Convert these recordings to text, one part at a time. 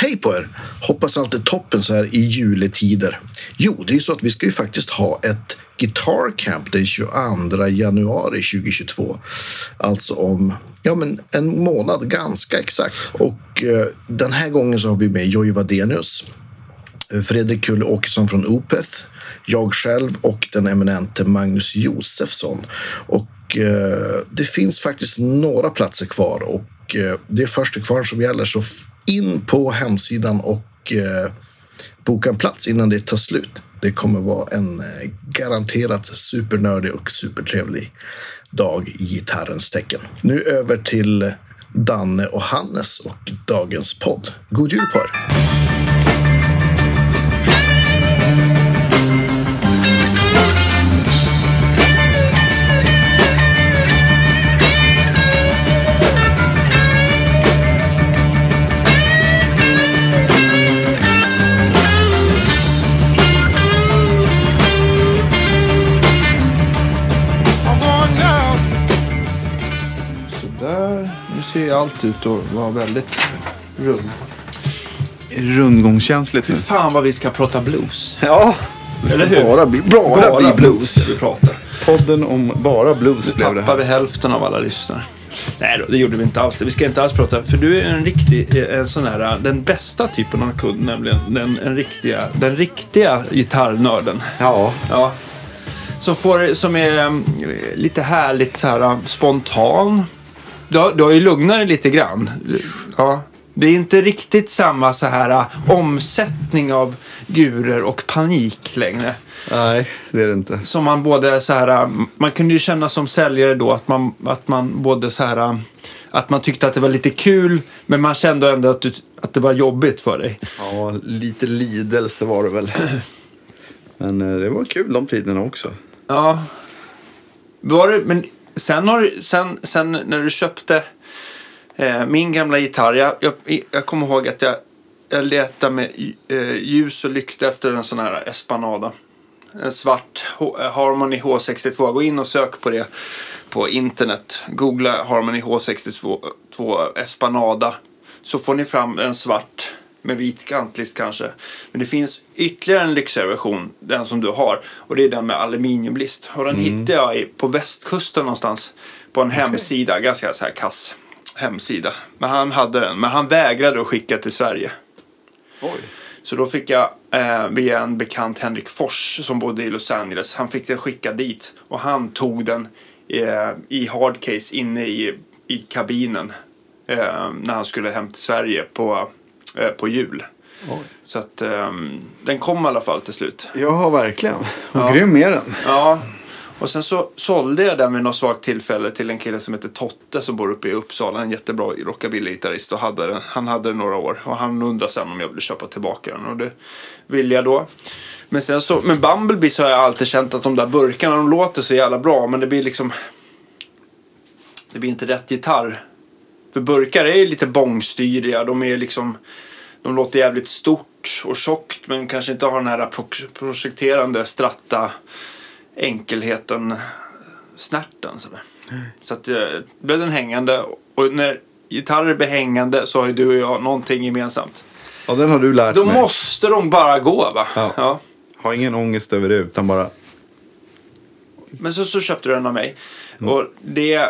Hej på er! Hoppas allt är toppen så här i juletider. Jo, det är ju så att vi ska ju faktiskt ha ett Guitar Camp den 22 januari 2022. Alltså om ja, men en månad ganska exakt. Och eh, den här gången så har vi med Jojje Wadenius, Fredrik Kulle Åkesson från Opeth, jag själv och den eminente Magnus Josefsson. Och eh, det finns faktiskt några platser kvar och eh, det är första kvar som gäller. Så in på hemsidan och eh, boka en plats innan det tar slut. Det kommer vara en eh, garanterat supernördig och supertrevlig dag i gitarrens tecken. Nu över till Danne och Hannes och dagens podd. God jul på er! Nu ser ju allt ut att vara väldigt rund. Rundgångskänsligt nu. Fan vad vi ska prata blues. Ja, det ska Eller hur? bara bli, bara bli blues. vi prata. Podden om bara blues Nu blev det tappar här. vi hälften av alla lyssnare. Nej då, det gjorde vi inte alls. Vi ska inte alls prata. För du är en riktig, eh, en sån här, den bästa typen av kund. Nämligen den, en riktiga, den riktiga gitarrnörden. Ja, Ja. Som, får, som är eh, lite härligt så här, eh, spontan. Du har, du har ju lugnat dig lite grann. Ja. Det är inte riktigt samma så här eh, omsättning av gurer och panik längre. nej det är det inte. Som man både så här, äh, man kunde ju känna som säljare då att man, att man både så här, äh, att man tyckte att det var lite kul, men man kände ändå att, du, att det var jobbigt för dig. Ja, lite lidelse var det väl. Men det var kul de tiderna också. Ja. Var det, men sen, har, sen, sen när du köpte eh, min gamla gitarr, jag, jag, jag kommer ihåg att jag, jag letade med eh, ljus och lykta efter en sån här Espanada. En svart H- eh, Harmony H62. Gå in och sök på det på internet. Googla Harmony H62 Espanada. Så får ni fram en svart med vit kantlist kanske. Men det finns ytterligare en lyxigare version, den som du har. Och det är den med aluminiumlist. Och den hittade jag på västkusten någonstans. På en hemsida, ganska så här kass hemsida. Men han hade den, men han vägrade att skicka till Sverige. Oj. Så då fick jag eh, via en bekant Henrik Fors som bodde i Los Angeles. Han fick den skickad dit och han tog den eh, i hardcase inne i, i kabinen eh, när han skulle hem till Sverige på, på jul. Oj. Så att eh, den kom i alla fall till slut. Ja, verkligen. Och Ja. grym är den. Ja, och sen så sålde jag den vid något svagt tillfälle till en kille som heter Totte som bor uppe i Uppsala. En jättebra rockabilly-gitarrist och hade den. Han hade den några år och han undrade sen om jag ville köpa tillbaka den och det ville jag då. Men sen så, med Bumblebee så har jag alltid känt att de där burkarna de låter så jävla bra men det blir liksom det blir inte rätt gitarr. För burkar är ju lite bångstyriga. De är liksom de låter jävligt stort och tjockt men kanske inte har den här pro- projekterande stratta enkelheten snärten sådär. Så att eh, blev den hängande och när gitarrer blir hängande så har ju du och jag någonting gemensamt. Ja, den har du lärt Då mig. måste de bara gå va? Ja. ja. Ha ingen ångest över det, utan bara... Men så, så köpte du den av mig. Och det,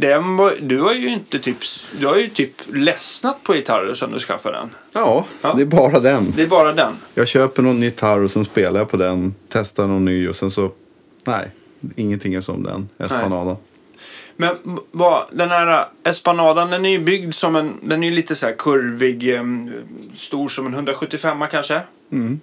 den var, du har ju inte typ, du har ju typ ledsnat på gitarrer sen du skaffade den. Ja, Ja. det är bara den. Det är bara den. Jag köper någon gitarr och sen spelar jag på den. Testar någon ny och sen så... Nej, ingenting är som den. Espanada. Men vad, den här Espanadan, den är ju byggd som en, den är ju lite så här kurvig, em, stor som en 175 kanske. Mm.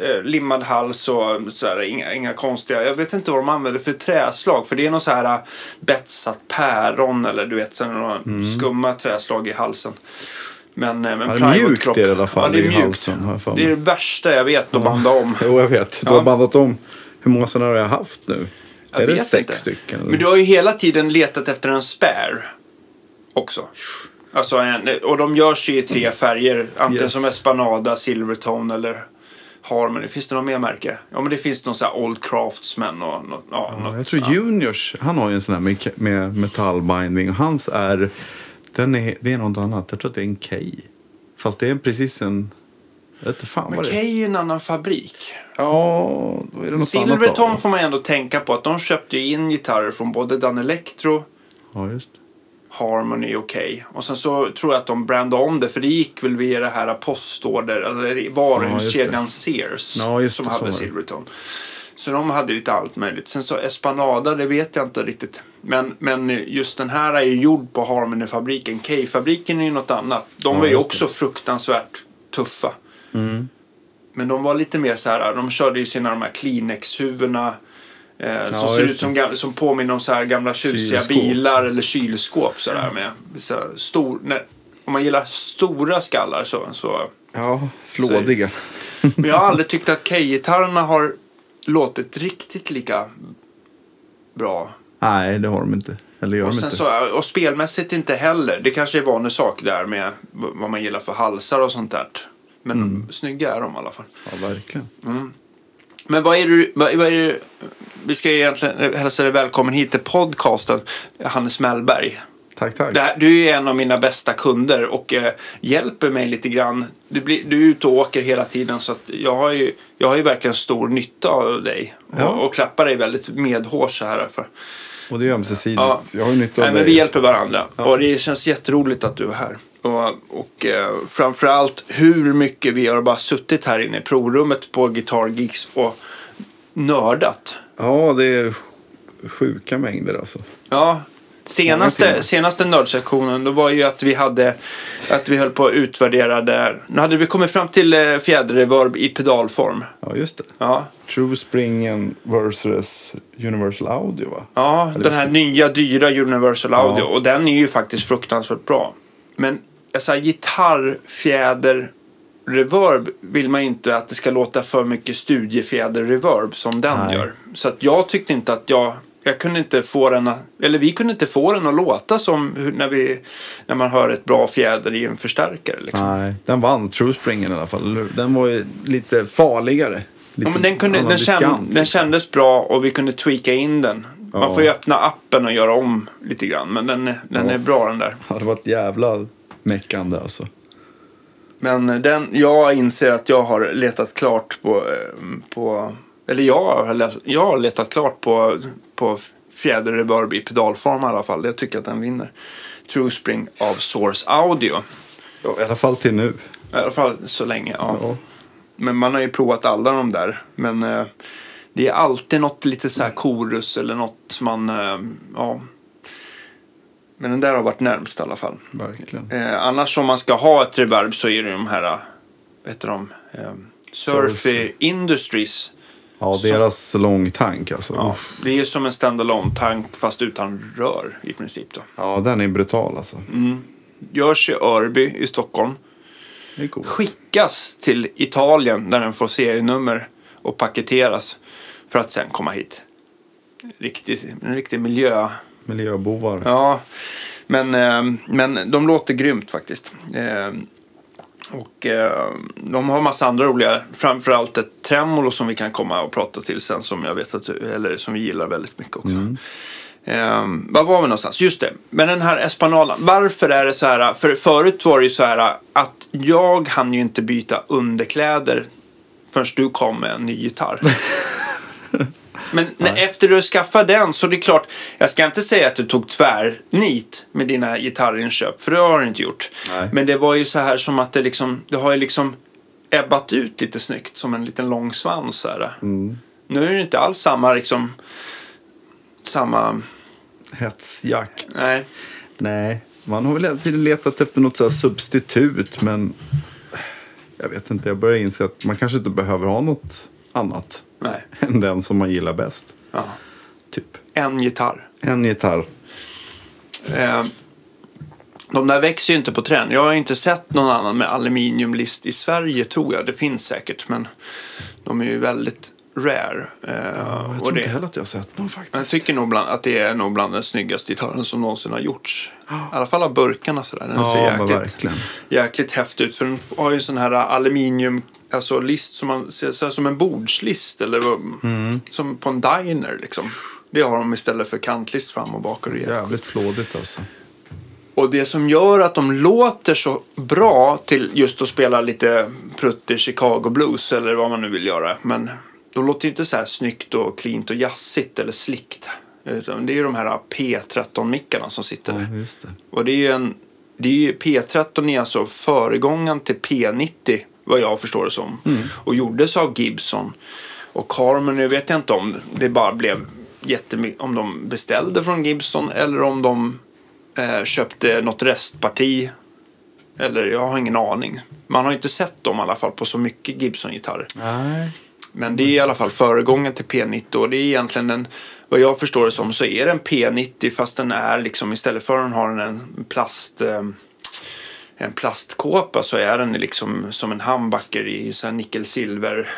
Eh, limmad hals och så här, inga, inga konstiga, jag vet inte vad de använder för träslag. För det är någon så här eh, betsat päron eller du vet, några skumma träslag i halsen. Men, eh, men Mm. Ja, det är mjukt är det i alla fall ja, det är i halsen. Det är det värsta jag vet att banda om. Jo, jag vet. Du Ja. har bandat om. Hur många sådana har jag haft nu? Jag är det sex inte. stycken? eller? Men du har ju hela tiden letat efter en spare också. Alltså en, och de görs ju i tre färger. Antingen Yes. som Espanada, Silvertone eller Harmony. Finns det något mer märke? Ja men det finns någon sån här Old Craftsman och något. Ja, Ja, något jag tror. Juniors, han har ju en sån här med, med metallbinding. Hans är, den är, det är något annat. Jag tror att det är en K. Fast det är precis en... Jag vet inte fan Men vad det är. En annan fabrik. Ja, då är det något annat Silverton av får man ändå tänka på att de köpte in gitarrer från både Dan Electro, Ja, just det. Harmony och Kay. Och sen så tror jag att de brandade om det för det gick väl via det här postorder, eller varuhuskedjan Sears Ja, som det, hade det. Silverton. Så de hade lite allt möjligt. Sen så Espanada, det vet jag inte riktigt. Men, men just den här är ju gjord på Harmony-fabriken. Kay-fabriken är ju något annat. De Ja, var ju också fruktansvärt tuffa. Men de var lite mer så här, de körde ju sina de här Kleenex-huvudena. Eh, som ser ut som, gam- som påminner om så här gamla tjusiga Kylskåp. bilar eller kylskåp. Så där, med, så här, stor, när, om man gillar stora skallar så, så Ja, flådiga. men jag har aldrig tyckt att Kay-gitarrerna har låtit riktigt lika bra. Nej, det har de inte. Eller gör Och, sen inte. så, och spelmässigt inte heller. Det kanske är vanlig sak där med vad man gillar för halsar och sånt där. Men Mm. snygga är de i alla fall. Ja, verkligen. Men vad är det, vad, vad är det, vi ska egentligen hälsa dig välkommen hit till podcasten, Hannes Mellberg. Tack, tack. Här, du är en av mina bästa kunder och eh, hjälper mig lite grann. Du, blir, du är ute och åker hela tiden så att jag, har ju, jag har ju verkligen stor nytta av dig. Ja. Och, och klappar dig väldigt medhårs så här. För. Och det är ömsesidigt. Ja. Jag har ju nytta av Nej, men dig. vi hjälper varandra och det känns jätteroligt att du är här. Och, och eh, framförallt hur mycket vi har bara suttit här inne i provrummet på Guitar Geeks och nördat. Ja, det är sjuka mängder alltså. Ja, senaste, senaste nördsektionen då var ju att vi hade att vi höll på att utvärdera där. Nu hade vi kommit fram till eh, fjäderreverb i pedalform. Ja, just det. Ja, True Springen versus Universal Audio, va? ja Eller den här så- nya dyra Universal Audio Ja. och den är ju faktiskt fruktansvärt bra. Men alltså, gitarrfjäder reverb vill man inte att det ska låta för mycket studiefjäder reverb som den Nej. gör. Så att jag tyckte inte att jag jag kunde inte få den att, eller vi kunde inte få den att låta som när, vi, när man hör ett bra fjäder i en förstärkare. Liksom. Nej, den vann True Springen i alla fall. Den var ju lite farligare. Lite Ja, men den, kunde, den, känd, diskant, den liksom. kändes bra och vi kunde tweaka in den. Man Ja. får ju öppna appen och göra om lite grann. Men den, den Ja. är bra den där. Ja, det var ett jävla meckande alltså. Men den, jag inser att jag har letat klart på, eh, på eller jag har, läst, jag har letat klart på, på fjäderreverb i pedalform i alla fall. Jag tycker att den vinner. True Spring av Source Audio. Ja, I alla fall till nu. I alla fall så länge. Ja. Ja. Men man har ju provat alla de där. Men eh, det är alltid något lite så här korus eller något man, eh, ja. Men den där har varit närmst i alla fall. Verkligen. Eh, annars om man ska ha ett reverb så är det de här, eh, vad heter de? Eh, Surfy. Industries. Ja, deras långtank alltså. Ja, det är som en standalone tank fast utan rör i princip då. ja, den är brutal alltså. Mm. Görs i Örby i Stockholm. Skickas till Italien där den får serienummer och paketeras för att sen komma hit. Riktig, en riktig miljö. Miljöbovar. Ja, men, eh, men de låter grymt faktiskt. Eh, och eh, de har massa andra roliga, framförallt ett tremolo som vi kan komma och prata till sen som jag vet att du, eller som vi gillar väldigt mycket också. Eh, var var vi någonstans? Just det, men den här Espanalan. Varför är det så här? För förut var det ju så här att jag hann ju inte byta underkläder förrän du kom med en ny gitarr. Men när, efter du skaffade den så det är klart, jag ska inte säga att du tog tvärnit med dina gitarrinköp, för det har du inte gjort. Nej. Men det var ju så här som att det liksom, det har ju liksom ebbat ut lite snyggt som en liten lång svans. Här. Nu är det inte alls samma liksom, samma, Hetsjakt. nej. Nej, man har väl hela tiden letat efter något så här substitut, men jag vet inte, jag börjar inse att man kanske inte behöver ha något annat Nej. än den som man gillar bäst. Ja. Typ En gitarr. en gitarr. Eh, de där växer ju inte på trend. Jag har inte sett någon annan med aluminiumlist i Sverige tror jag. Det finns säkert men de är ju väldigt rare. Eh, Jag och tror det, inte heller att jag har sett någon faktiskt. jag tycker nog bland, att det är nog bland den snyggaste gitarren som någonsin har gjorts. I alla fall av burkarna sådär. Den Ja, ser jäkligt, jäkligt häftig ut. För den har ju sån här aluminium alltså list som man ser så som en bordslist eller Mm. som på en diner liksom. Det har de istället för kantlist fram och bak och rejält. Jävligt flådigt alltså. Och det som gör att de låter så bra till just att spela lite pruttig Chicago blues eller vad man nu vill göra. Men de låter ju inte så här snyggt och cleant och jazzigt eller slickt. Utan det är ju de här P13-mickarna som sitter där. Ja, det. Och det är ju en... Det är ju, P13 är alltså föregångaren till P90, vad jag förstår det som. Och gjordes av Gibson. Och Harmon, nu vet jag inte om det bara blev jättemycket, om de beställde från Gibson eller om de eh, köpte något restparti. Eller jag har ingen aning. Man har inte sett dem i alla fall på så mycket Gibson-gitarrer. Men det är i alla fall föregången till P90 och det är egentligen en, vad jag förstår det som, så är det en P90 fast den är liksom, istället för att den har en plast, eh, en plastkåpa så är den liksom som en humbucker i nickel-silver.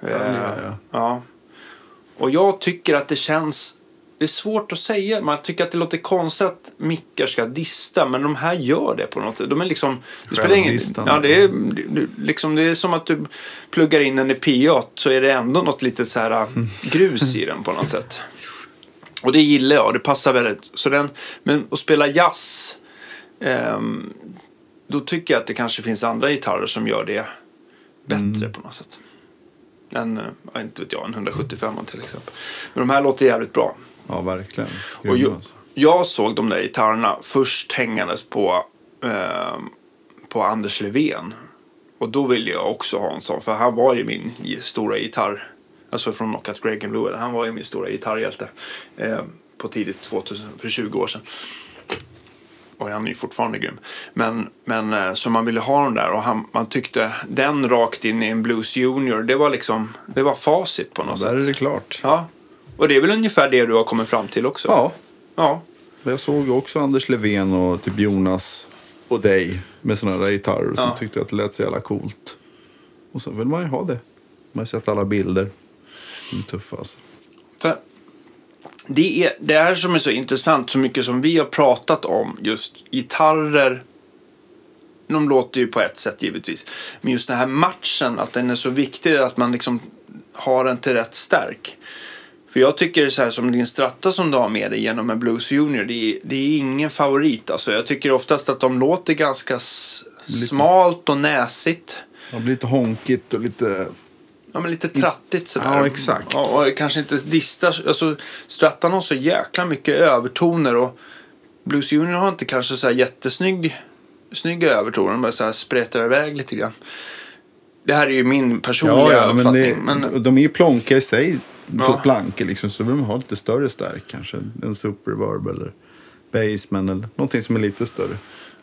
Ja, ja. ja. Och jag tycker att det känns, det är svårt att säga, man tycker att det låter konstigt att mickar ska dista, men de här gör det på något sätt. De är liksom, det spelar ingen, ja, det är, liksom, det är som att du pluggar in den i P8 så är det ändå något litet så här grus i den på något sätt. Och det gillar jag, det passar väldigt. Så den, men att spela jazz, ehm, då tycker jag att det kanske finns andra gitarrer som gör det bättre på något sätt. Eh, ja, inte vet jag, en 175 till exempel. Men de här låter jävligt bra. Ja, verkligen. Och Grymma, jag, alltså. jag såg de där gitarrerna först hängandes på, eh, på Anders Levén. Och då ville jag också ha en sån, för han var ju min stora gitarr. Alltså från Knockout Greg and Blue, han var ju min stora gitarrhjälte. Eh, på tidigt 2000, för 20 år sedan. Och han är ju fortfarande grym. Men, men eh, så man ville ha den där och han, man tyckte den rakt in i en Blues Junior, det var liksom, det var facit på något Där sätt. är det klart. Ja. Och det är väl ungefär det du har kommit fram till också? Ja, Ja. jag såg också Anders Levén och typ Jonas och dig med sådana där gitarrer och så Ja. tyckte att det lät så jävla coolt. Och så vill man ju ha det. Man har sett alla bilder. De är tuffa alltså. För det är det här som är så intressant, så mycket som vi har pratat om just gitarrer. De låter ju på ett sätt givetvis. Men just den här matchen, att den är så viktig att man liksom har den till rätt stärk. För jag tycker så här som din stratta som du har med dig genom en Blues Junior, det är, det är ingen favorit. Alltså, jag tycker oftast att de låter ganska s- smalt och näsigt. Blir lite honkigt och lite... Ja, men lite trattigt sådär. Ja, exakt. Ja, och kanske inte distar. Alltså, Strattan har så jäkla mycket övertoner och Blues Junior har inte kanske så här jättesnygg snygga övertoner. De bara så här spretar iväg lite grann. Det här är ju min personliga Ja, ja men, uppfattning. det, men, de är ju plonka i sig på Ja. plankor liksom. Så vill man ha lite större stärk kanske. En superverb eller basement eller någonting som är lite större.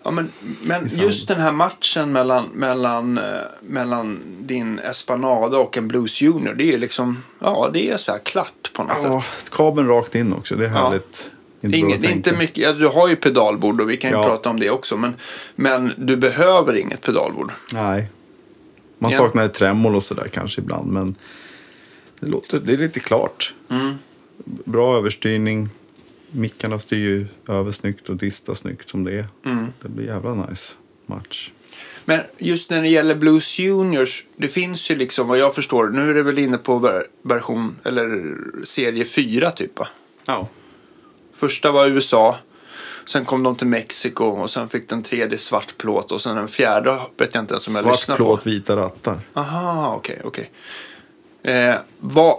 Ja, men, men just den här matchen mellan, mellan, eh, mellan din Espanada och en Blues Junior. Det är ju liksom, ja det är så här klart på något Ja, sätt. kabeln rakt in också. Det är härligt. Inte Inget, inte mycket, ja, du har ju pedalbord och vi kan ju Ja. prata om det också. Men, men du behöver inget pedalbord. Nej. Man Ja. saknar ett tremolo och sådär kanske ibland. Men det, låter, det är lite klart. Mm. Bra överstyrning. Mickarna styr ju över snyggt och distar snyggt som det är. Mm. Det blir jävla nice match. Men just när det gäller Blues Juniors, det finns ju liksom vad jag förstår, nu är det väl inne på ver- version, eller serie 4 typ va? Ja. Första var USA, sen kom de till Mexiko och sen fick den tredje svart plåt och sen den fjärde vet jag inte ens om jag Svart lyssnar plåt, på. vita rattar. Aha, okej, okej. Eh, vad,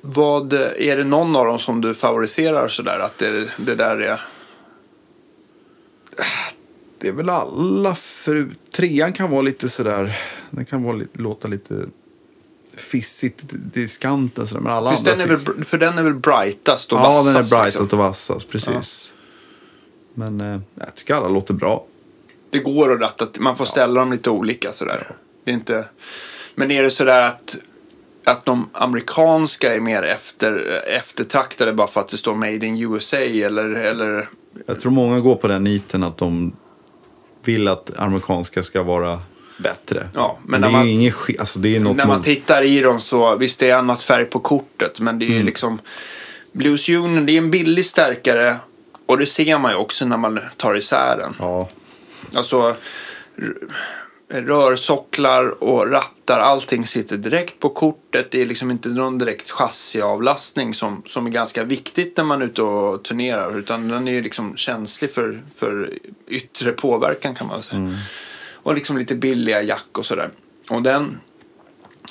vad, är det någon av dem som du favoriserar sådär? Att det, det där är... Det är väl alla förut. Trean kan vara lite sådär. Den kan vara låta lite fissigt, diskanten sådär. Men alla Finns andra den väl, för den är väl brightast och Ja, vassast? den är brightast liksom. och vassast, precis. Men eh, jag tycker alla låter bra. Det går att ratta, man får ställa dem lite olika sådär. Det är inte... Men är det sådär att, att de amerikanska är mer efter, eftertraktade bara för att det står Made in USA eller, eller Jag tror många går på den niten att de vill att amerikanska ska vara bättre. Ja, men men när det är man- inget skit. Alltså det är något när man tittar i dem så, visst det är annat färg på kortet, men det är Mm. liksom Blues Union, det är en billig stärkare och det ser man ju också när man tar isär den. Ja, Alltså, rörsocklar och rattar, allting sitter direkt på kortet. Det är liksom inte någon direkt chassiavlastning som, som är ganska viktigt när man är ute och turnerar. Utan den är ju liksom känslig för, för yttre påverkan kan man säga. Mm. Och liksom lite billiga jack och sådär. Och den,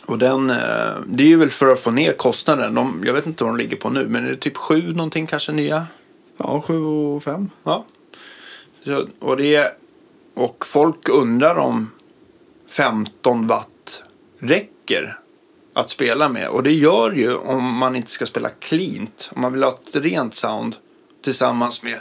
och den, eh, det är ju väl för att få ner kostnaden. De, jag vet inte vad de ligger på nu, men är det typ sju någonting kanske nya? Ja, sju och fem. Ja. Så, och, det, och folk undrar om 15 watt räcker att spela med. Och det gör ju om man inte ska spela cleant. Om man vill ha ett rent sound tillsammans med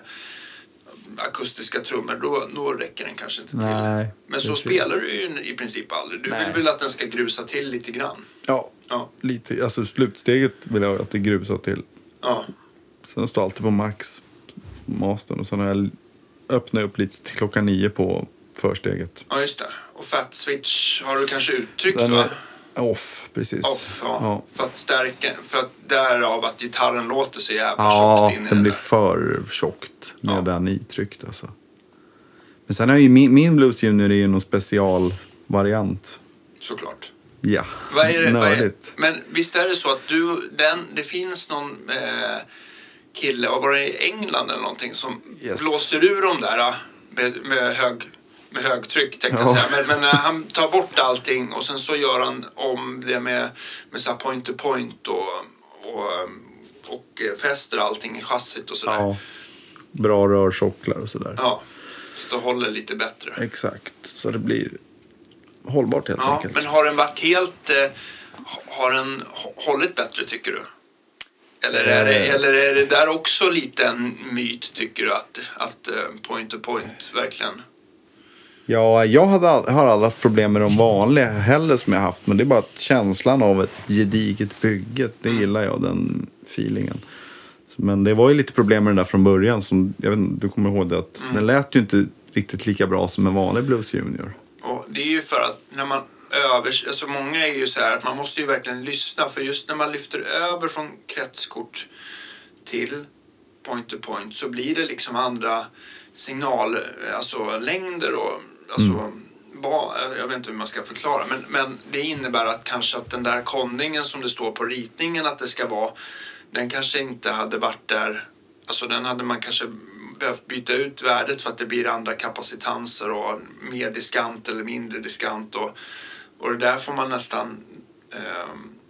akustiska trummor, då, då räcker den kanske inte Nej, till. Men så precis. spelar du ju i princip aldrig. Du Nej. vill väl att den ska grusa till lite grann? Ja, Ja. lite. Alltså slutsteget vill jag att det grusar till. ja. Sen står alltid på max, mastern. Och sen har jag öppnat upp lite till klockan nio på försteget. Ja, just det. Och fat switch har du kanske uttryckt Den va? off, precis. Off, ja. ja. För att stärka, för att därav att gitarren låter så jävla Ja, tjockt in i den den blir där. för tjockt med Ja. den itryckt alltså. Men sen är ju min, min Blues Junior är ju någon specialvariant. Såklart. Ja, Vad är det, vad är, nördigt. men visst är det så att du, den, det finns någon eh, kille, var det i England eller någonting, som Yes. blåser ur dem där eh, med, med, hög, med högtryck tänkte Ja. jag säga. Men, men eh, han tar bort allting och sen så gör han om det med, med så point to point och, och, och eh, fäster allting i chassit och sådär. Ja. Bra rörsocklar och sådär. Ja, så det håller lite bättre. Exakt, så det blir hållbart helt Ja, enkelt. men har den varit helt... Eh, har den hå- hållit bättre, tycker du? Eller är, det, Eh. eller är det där också lite en myt, tycker du? Att, att eh, point to point verkligen... Ja, jag hade har aldrig haft problem med de vanliga heller som jag haft. Men det är bara känslan av ett gediget bygge, det gillar jag, den feelingen. Men det var ju lite problem med den där från början. Som, jag vet, inte, du kommer ihåg det, att Mm. den lät ju inte riktigt lika bra som en vanlig Blues Junior. Och det är ju för att när man över... Alltså många är ju så här att man måste ju verkligen lyssna. För just när man lyfter över från kretskort till point to point så blir det liksom andra signal, alltså längder och alltså ba, jag vet inte hur man ska förklara men, men det innebär att kanske att den där kondingen som det står på ritningen att det ska vara den kanske inte hade varit där, alltså den hade man kanske behövt byta ut värdet för att det blir andra kapacitanser och mer diskant eller mindre diskant och, och det där får man nästan ehm,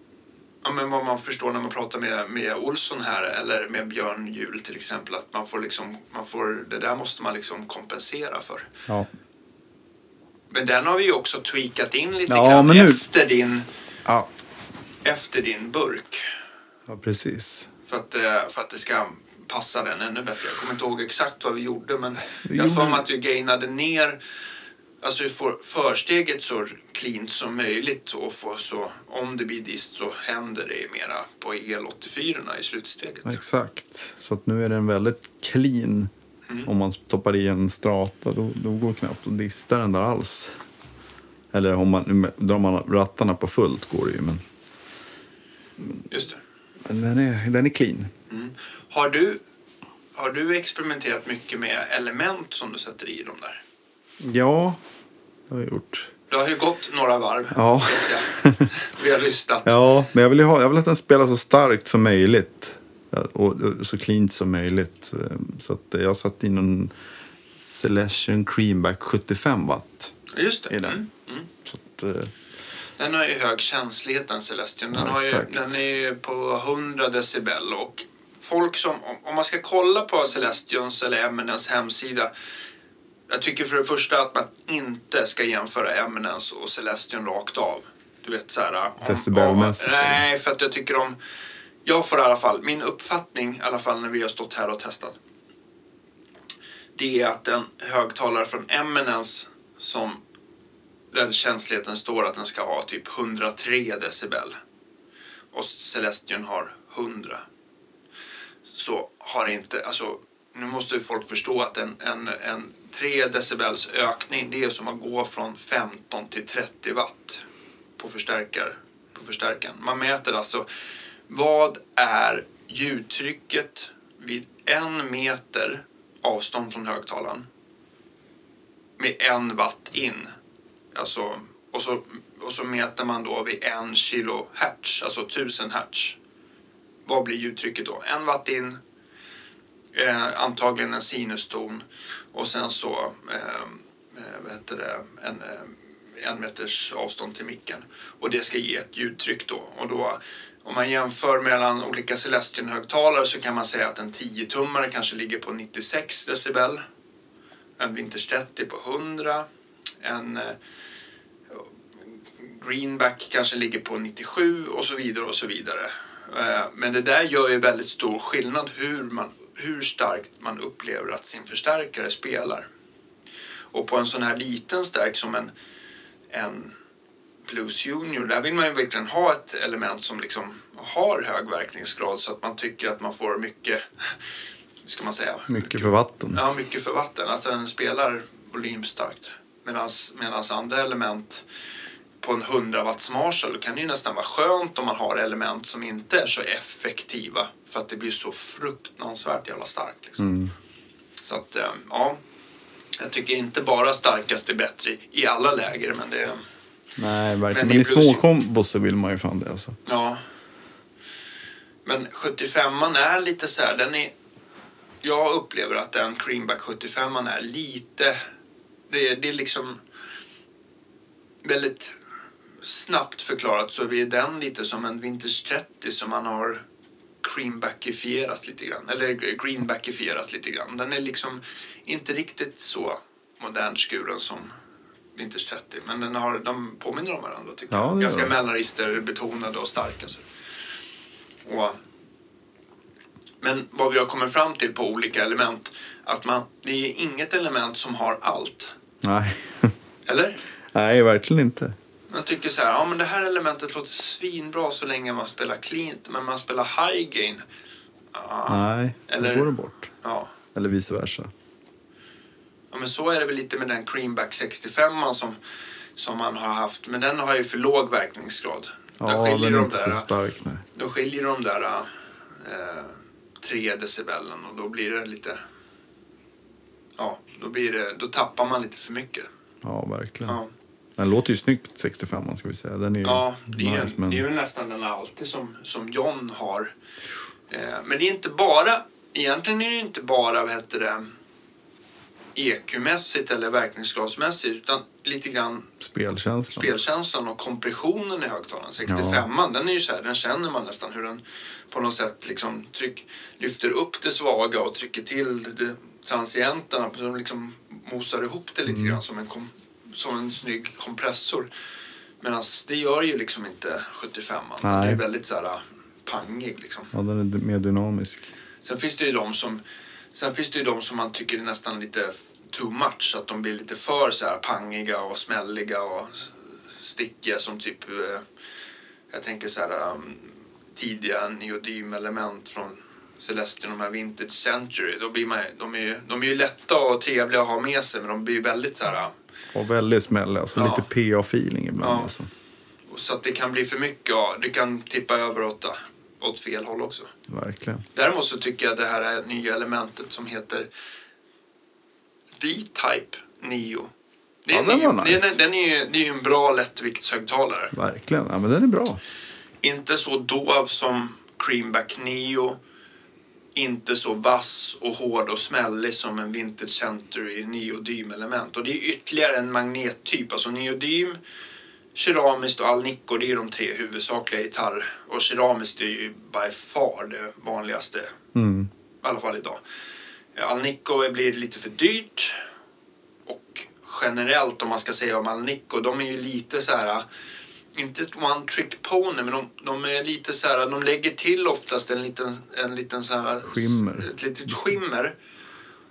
Ja, men vad man förstår när man pratar med, med Olsson här eller med Björn Juhl till exempel att man får liksom, man får, det där måste man liksom kompensera för. Ja. Men den har vi ju också tweakat in lite Ja, grann nu- efter, din, Ja. efter din burk. ja, precis. För att, eh, för att det ska passa den ännu bättre. Jag kommer inte ihåg exakt vad vi gjorde men Vi jag har att vi gainade ner Alltså vi får försteget så cleant som möjligt och får så, om det blir dist så händer det mera på EL84 i slutsteget. Exakt. Så att nu är den väldigt clean. Mm. Om man stoppar i en strata då, då går knappt att dista den där alls. Eller om man drar man rattarna på fullt går det ju. Men, Just det. men den, är, den är clean. Mm. Har, du, har du experimenterat mycket med element som du sätter i dem där? Ja, det har jag gjort. Det har ju gått några varv. Ja. Vi har lyssnat. Ja, men jag vill, ha, jag vill att den spelar så starkt som möjligt. Och, och så cleant som möjligt. Eh, Så att jag har satt in en Celestion Creamback 75 watt Just det. i den. Mm. Mm. Så att, eh, Den har ju hög känslighet den Celestion. Den, Ja, har ju, den är ju på 100 decibel och folk som, om, man ska kolla på Celestions eller Eminence hemsida jag tycker för det första att man inte ska jämföra Eminence och Celestion rakt av. Du vet så här. om- om- Nej, för att jag tycker om... Jag får i alla fall, min uppfattning i alla fall när vi har stått här och testat. Det är att en högtalare från Eminence som där känsligheten står att den ska ha typ 103 decibel och Celestion har 100 så har inte, alltså nu måste ju folk förstå att en, en, en 3 decibels ökning det är som att gå från 15 till 30 watt på, förstärkar, på förstärkaren. Man mäter alltså vad är ljudtrycket vid en meter avstånd från högtalaren med en watt in. Alltså, och, så, och så mäter man då vid en kilohertz, alltså tusen hertz. Vad blir ljudtrycket då? En watt in, eh, antagligen en sinuston och sen så eh, eh vad heter det, en, eh, en meters avstånd till micken. Och det ska ge ett ljudtryck då. Och då om man jämför mellan olika Celestion-högtalare så kan man säga att en 10-tummare kanske ligger på 96 decibel. En Winters 30 på 100. En eh, Greenback kanske ligger på 97 och så vidare och så vidare. Eh, men det där gör ju väldigt stor skillnad hur, man, hur starkt man upplever att sin förstärkare spelar. Och på en sån här liten stärk som en, en Blues Junior, där vill man ju verkligen ha ett element som liksom har hög verkningsgrad så att man tycker att man får mycket, hur ska man säga? Mycket för vatten. Ja, mycket för vatten. Alltså den spelar volymstarkt. Medan andra element på en 100 watts Marshall kan det ju nästan vara skönt om man har element som inte är så effektiva. För att det blir så fruktansvärt jävla starkt. Liksom. Så att, eh, ja. Jag tycker inte bara starkast är bättre i alla läger, men det... Nej, verkligen. Men i i plus- små kombos så vill man ju fan det alltså. Ja. Men 75an är lite så här, den är... Jag upplever att den Creamback 75an är lite... Det, är- det är liksom väldigt snabbt förklarat så är den lite som en Vintage 30 som man har creambackifierat lite grann. Eller greenbackifierat lite grann. Den är liksom inte riktigt så modernt skuren som Vintage 30. Men den har, de påminner om varandra tycker Ja, jag. Ganska de. mellanregister betonade och starka. Så. Och, men vad vi har kommit fram till på olika element, att man, det är inget element som har allt. Nej. Eller? Nej, verkligen inte. Man tycker så här, ja men det här elementet låter svinbra så länge man spelar cleant, men man spelar high gain. Ja, Nej, Eller- då går det bort. ja. Eller vice versa. Ja, men så är det väl lite med den Creamback 65 som, som man har haft, men den har ju för låg verkningsgrad. Där Ja, skiljer den är de inte där, för stark. Nej. Då skiljer de där eh, tre decibelen och då blir det lite... Ja, då, blir det, då tappar man lite för mycket. Ja, verkligen. Ja, Den låter ju snyggt 65 ska vi säga. Den är ja det, är nice, men... det är ju nästan den alltid som, som John har. Eh, men det är inte bara... Egentligen är det ju inte bara, vad heter det, EQ-mässigt eller verkningsgradsmässigt utan lite grann Spelkänslan. spelkänslan och kompressionen i högtalaren. 65 den är ju så här, den känner man nästan hur den på något sätt liksom tryck, lyfter upp det svaga och trycker till det, transienterna. De liksom mosar ihop det lite grann som en, kom, som en snygg kompressor. Medan det gör ju liksom inte 75 Den är väldigt så här pangig liksom. Ja, den är mer dynamisk. Sen finns det ju de som, sen finns det ju de som man tycker är nästan lite too much. Att de blir lite för så här pangiga och smälliga och stickiga som typ, eh, jag tänker så här um, tidiga neodymelement från Celestion, de här Vintage Century. Då blir man, de, är ju, de är ju lätta och trevliga att ha med sig men de blir ju väldigt så här Och väldigt smällig. Alltså, Ja. Lite PA-feeling ibland. Ja. Alltså. så att det kan bli för mycket. Ja, det kan tippa över åt, åt fel håll också. Verkligen. Däremot så tycker jag att det här är nya elementet som heter V-Type Neo. Det är, Ja, en den var nice. det den är ju, det är en bra lättviktshögtalare. Verkligen. Ja, men den är bra. Inte så dov som Creamback Neo. Inte så vass och hård och smällig som en Vintage Century neodymelement. Och det är ytterligare en magnettyp. Alltså neodym, keramiskt och alnico, det är de tre huvudsakliga gitarr. Och keramiskt är ju by far det vanligaste Mm. i alla fall idag. Alnico blir lite för dyrt. Och generellt om man ska säga om Alnico, de är ju lite så här, inte one trick pony, men de, de är lite så här, de lägger till oftast en liten, en liten så här, Skimmer. ett litet skimmer.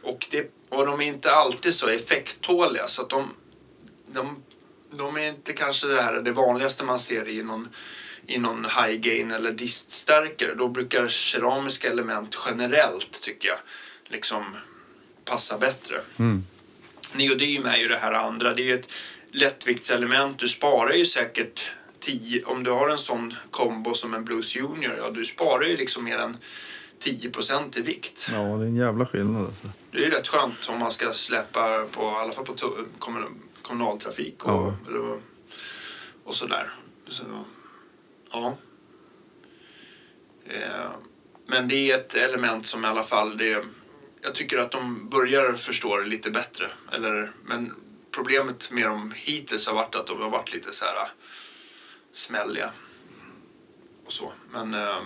Och, det, och de är inte alltid så effekttåliga så att de, de, de är inte kanske det här det vanligaste man ser i någon, i någon high gain eller diststärkare. Då brukar keramiska element generellt tycker jag liksom passa bättre. Mm. Neodym är ju det här andra. Det är ett lättviktselement. Du sparar ju säkert 10, om du har en sån kombo som en Blues Junior, ja du sparar ju liksom mer än 10 i vikt. Ja, det är en jävla skillnad alltså. Det är ju rätt skönt om man ska släppa på, i alla fall på kommunaltrafik och, Ja. eller, och sådär. Så, ja. Eh, men det är ett element som i alla fall, det, jag tycker att de börjar förstå det lite bättre. Eller, men problemet med dem hittills har varit att de har varit lite så här äh, smälliga. Och så. Men, eh,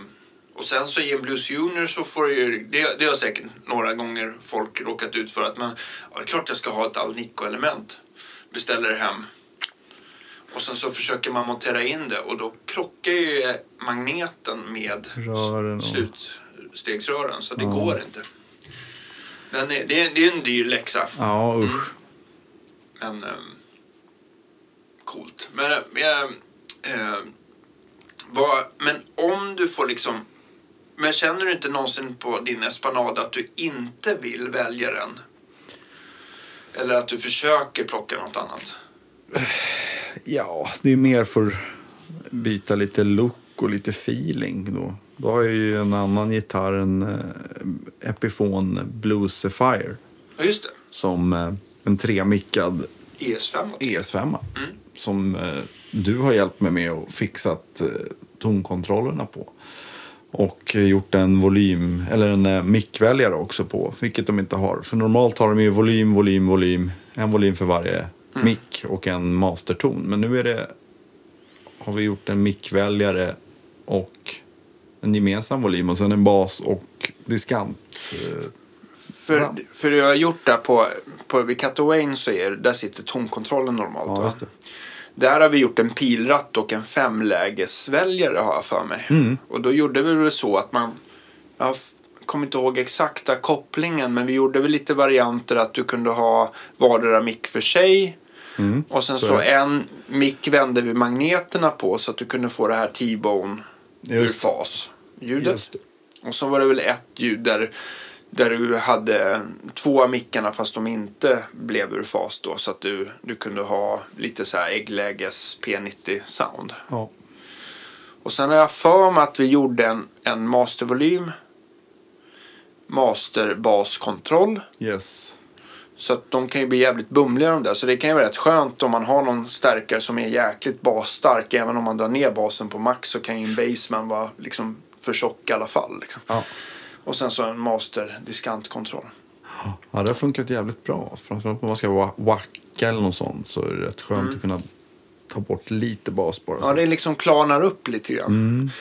och sen så i en Blues Junior så får du ju, det, det har säkert några gånger folk råkat ut för att man, ja det är klart jag ska ha ett Alnico-element. Beställer det hem. Och sen så försöker man montera in det och då krockar ju magneten med slutstegsrören så det Ja. går inte. Den är, det, är, det är en dyr läxa. Ja, usch. Men ehm, coolt. Men, eh, eh, vad, men om du får liksom... Men känner du inte någonsin på din Espanada att du inte vill välja den? Eller att du försöker plocka något annat? Ja, det är mer för att byta lite look och lite feeling då. Då har jag ju en annan gitarr, en eh, Epiphone Blues Sapphire. Ja, just det. Som eh, en tremickad ES5. ES5. Som eh, du har hjälpt mig med och fixat tonkontrollerna på. Och gjort en volym, eller en mickväljare också på, vilket de inte har. För normalt har de ju volym, volym, volym. En volym för varje mick och en masterton. Men nu är det, har vi gjort en mickväljare och en gemensam volym och sen en bas och diskant. eh, För, Bra. för jag har gjort det på, på vid Cat Wayne så är där sitter tonkontrollen normalt. Ja. Där har vi gjort en pilratt och en femlägesväljare har jag för mig. Mm. Och då gjorde vi väl så att man, jag kommer inte ihåg exakta kopplingen, men vi gjorde väl lite varianter att du kunde ha vardera mick för sig. och sen Mm. så så, en mick vände vi magneterna på så att du kunde få det här T-bone ur fas ljudet. Och så var det väl ett ljud där, där du hade två av mickarna fast de inte blev ur fas då. Så att du, du kunde ha lite så här äggläges P90 sound. Ja. Och sen har jag för mig att vi gjorde en, en mastervolym. Masterbaskontroll. Yes. Så att de kan ju bli jävligt bumliga de där. Så det kan ju vara rätt skönt om man har någon stärkare som är jäkligt basstark. Även om man drar ner basen på max så kan ju en bassman vara liksom för tjock i alla fall. Liksom. Ja. Och sen så en master diskantkontroll. Ja, det har funkat jävligt bra. Framförallt om man ska wa- wacka eller något sånt så är det rätt skönt att kunna ta bort lite bas bara. Ja, det liksom klarnar upp lite grann.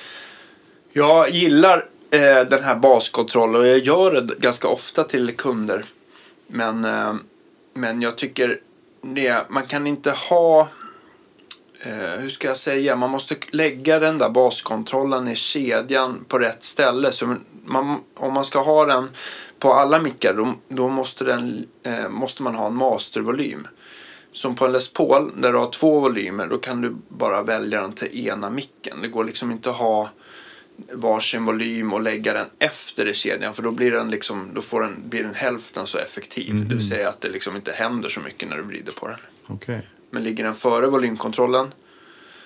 Jag gillar eh, den här baskontrollen och jag gör det ganska ofta till kunder. Men, eh, men jag tycker det, man kan inte ha, hur ska jag säga, man måste lägga den där baskontrollen i kedjan på rätt ställe. Så man, om man ska ha den på alla mickar då, då måste, den, eh, måste man ha en mastervolym. Som på en Les Paul där du har två volymer då kan du bara välja den till ena micken. Det går liksom inte att ha varsin volym och lägga den efter i kedjan för då blir den liksom, då får den, blir den hälften så effektiv. Det vill säga att det liksom inte händer så mycket när du vrider på den. Okej. Men ligger den före volymkontrollen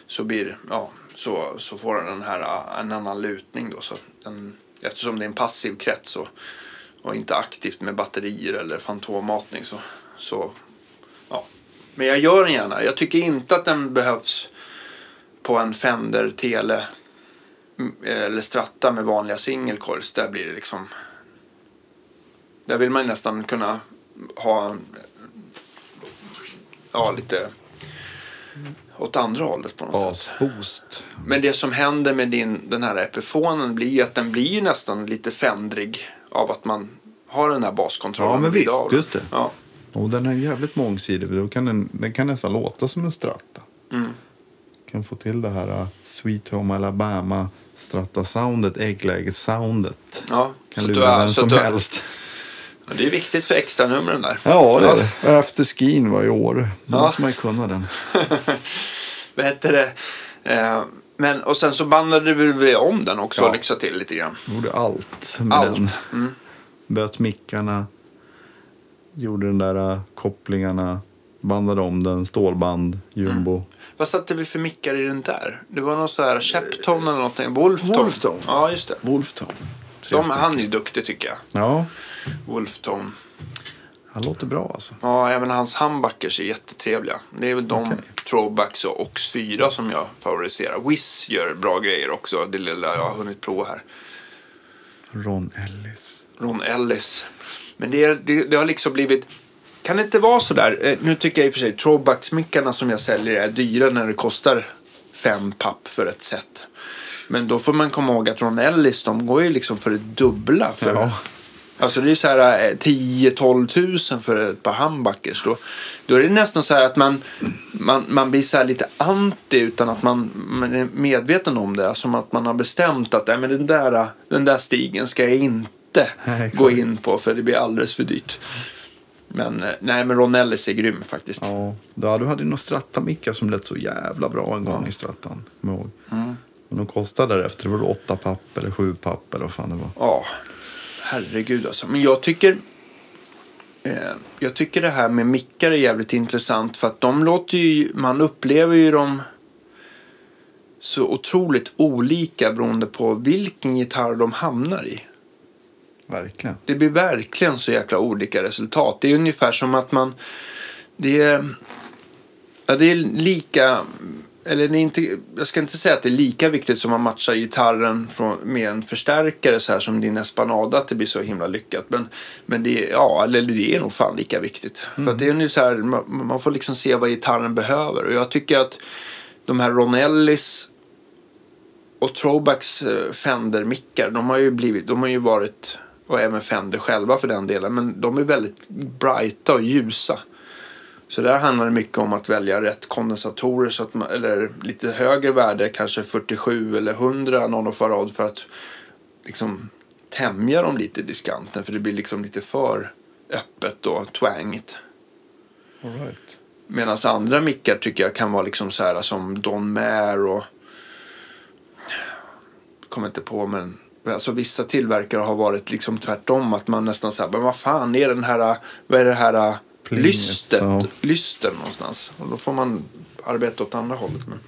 så, blir, ja, så, så får den här äh, en annan lutning då. Så den, eftersom det är en passiv krets och, och inte aktivt med batterier eller fantommatning så, så ja. Men jag gör den gärna. Jag tycker inte att den behövs på en Fender Tele mm, eller Stratta med vanliga single coils. Där blir det liksom... Där vill man nästan kunna ha ja, lite åt andra hållet på något sätt. Basboost. Men det som händer med din, den här epifonen blir ju att den blir nästan lite fändrig av att man har den här baskontrollen. Ja, men visst, av. just det. Ja. Och den är jävligt mångsidig. Då kan den, den kan nästan låta som en Strata. Mm. Kan få till det här uh, Sweet Home Alabama Strata-soundet, ägglägessoundet. Ja, Kan så lura vem som du helst. Ja, Det är viktigt för extra numren där. Ja, det är det. Efter skin var i år. Då Ja. måste man ju kunna den. Vad heter det? Eh, men, och sen så bandade vi om den också Ja. och lyxade till lite grann. Gjorde allt med Allt. den. Mm. Böt mickarna. Gjorde den där uh, kopplingarna. Bandade om den. Stålband. Jumbo. Vad satte vi för mickar i den där? Det var någon så här Sheptone eller någonting. Wolftone. Wolftone. Ja, just det. Wolftone. De, han är ju duktig tycker jag. Ja. Wolftone. Han låter bra alltså. Ja, även hans humbuckers är jättetrevliga. Det är väl de Okej. throwbacks och Ox 4 som jag favoriserar. Wiz gör bra grejer också, det lilla jag har hunnit prova här. Ron Ellis. Ron Ellis. Men det, är, det, det har liksom blivit... Kan det inte vara så där? Eh, Nu tycker jag i och för sig throwbacksmickarna som jag säljer är dyra när det kostar fem papp för ett set. Men då får man komma ihåg att Ron Ellis, de går ju liksom för det dubbla. För, Ja. Alltså det är så här eh, 10-12 tusen för ett par humbuckers. Då, då är det nästan så här att man, man, man blir så här lite anti utan att man, man är medveten om det. Som att man har bestämt att nej, men den, där, den där stigen ska jag inte Nej, gå in på för det blir alldeles för dyrt. Men eh, nej, men Ron Ellis är grym faktiskt. Ja, ja, du hade ju några Stratta-mickar som lät så jävla bra en gång i Strattan. ihåg. Men de kostade därefter, det var åtta papp eller sju papp eller vad fan det var. Ja, herregud alltså. Men jag tycker, eh, jag tycker det här med mickar är jävligt intressant för att de låter ju, man upplever ju dem så otroligt olika beroende på vilken gitarr de hamnar i. Verkligen. Det blir verkligen så jäkla olika resultat. Det är ungefär som att man... Det är, ja, det är lika... Eller det är inte, jag ska inte säga att det är lika viktigt som att matcha gitarren från, med en förstärkare så här som din Espanada, att det blir så himla lyckat. Men, men det, är, ja, eller det är nog fan lika viktigt. Mm. För att det är nu så här, man, man får liksom se vad gitarren behöver. Och jag tycker att de här Ronellis och Trobacks eh, Fender-mickar, de har ju blivit, de har ju varit, och även Fender själva för den delen, men de är väldigt brighta och ljusa. Så där handlar det mycket om att välja rätt kondensatorer, så att man, eller lite högre värde, kanske 47 eller 100 nanofarad för att liksom tämja dem lite i diskanten, för det blir liksom lite för öppet och twangigt. Right. Medan andra mickar tycker jag kan vara liksom så här som Don Mair och... Kommer inte på men... Alltså vissa tillverkare har varit liksom tvärtom. Att man nästan säger men vad fan är den här... Vad är det här Plinget, lystet? ja. Lysten någonstans. Och då får man arbeta åt andra hållet. Men,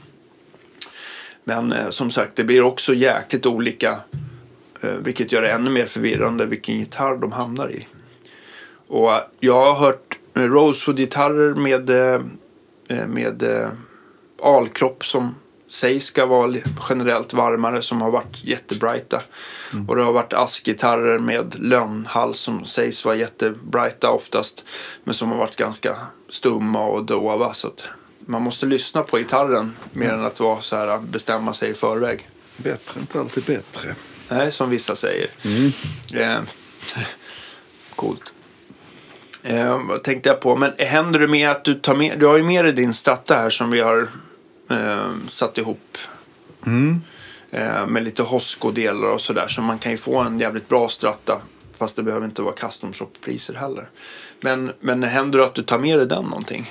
men eh, som sagt, det blir också jäkligt olika. Eh, vilket gör det ännu mer förvirrande vilken gitarr de hamnar i. Och jag har hört eh, Rosewood-gitarrer med, eh, eh, med eh, alkropp som sägs ska vara generellt varmare som har varit jättebrighta. Och det har varit askgitarrer med lönnhals som sägs vara jättebrighta oftast. Men som har varit ganska stumma och dova. Så att man måste lyssna på gitarren mer än att vara så här, bestämma sig i förväg. Bättre inte alltid bättre. Nej, som vissa säger. Eh, coolt. Eh, vad tänkte jag på? Men händer det med att du tar med... Du har ju med dig din stratta här som vi har eh, satt ihop. Eh, med lite Hosco-delar och sådär. Så man kan ju få en jävligt bra stratta. Fast det behöver inte vara custom shop-priser heller. Men, men händer det att du tar med dig den någonting?